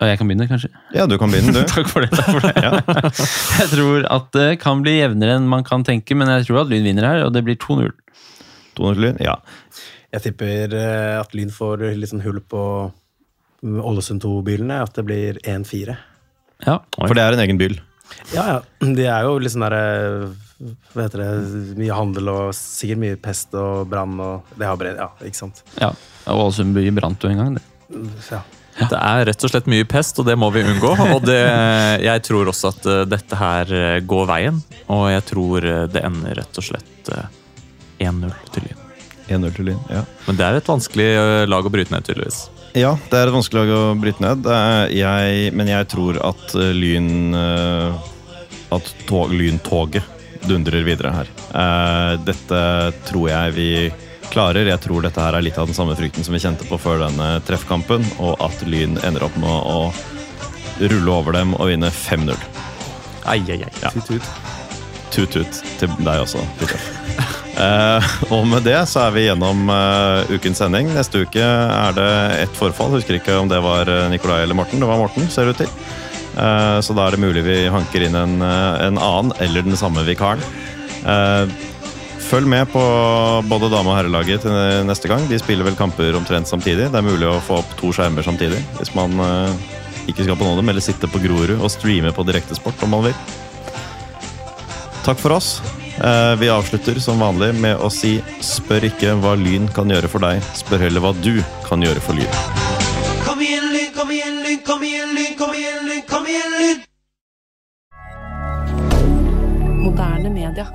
Og jeg kan begynne, kanskje? Ja, du kan begynne, du. Takk for det. takk for det. Jeg tror at det kan bli jevnere enn man kan tenke, men jeg tror at Lyn vinner her, og det blir 2-0. 200 Lyn? Ja. Jeg tipper eh, at Lyn får litt sånn hull på mm, Ålesund 2-bilene. At det blir 1-4. Ja. For det er en egen bil? Ja, ja. Det er jo litt sånn derre Hva heter det Mye handel og sikkert mye pest og brann og Det har bred... Ja, ikke sant. ja. Og Ålesund by brant jo en gang, det. Ja. Det er rett og slett mye pest, og det må vi unngå. Og det, jeg tror også at eh, dette her eh, går veien, og jeg tror eh, det ender rett og slett eh, 1-0 til Lyn. 1-0 til Lyn, ja. Men det er et vanskelig eh, lag å bryte ned, tydeligvis. Ja, det er et vanskelig lag å bryte ned. Jeg, men jeg tror at eh, Lyn eh, At tog, Lyntoget dundrer videre her. Eh, Dette tror jeg vi klarer. Jeg tror dette her er litt av den samme frykten som vi kjente på før denne treffkampen, og at Lyn ender opp med å rulle over dem og vinne 5-0. Ai, ai, ai. Ja. Tut-tut. Tut-tut til deg også. Fridtjof. Eh, og med det så er vi gjennom eh, ukens sending. Neste uke er det ett forfall. Husker ikke om det var eh, Nikolai eller Morten. Det var Morten, ser det ut til. Så da er det mulig vi hanker inn en, en annen eller den samme vikaren. Følg med på både dame- og herrelaget til neste gang. De spiller vel kamper omtrent samtidig. Det er mulig å få opp to skjermer samtidig hvis man ikke skal på Nodum, eller sitte på Grorud og streame på direktesport om man vil. Takk for oss. Eh, Vi avslutter som vanlig med å si spør ikke hva Lyn kan gjøre for deg, spør heller hva du kan gjøre for Lyn. Kom igjen, Lyn, kom igjen, Lyn, kom igjen, Lyn, kom igjen, Lyn, kom igjen, Lyn! Moderne media.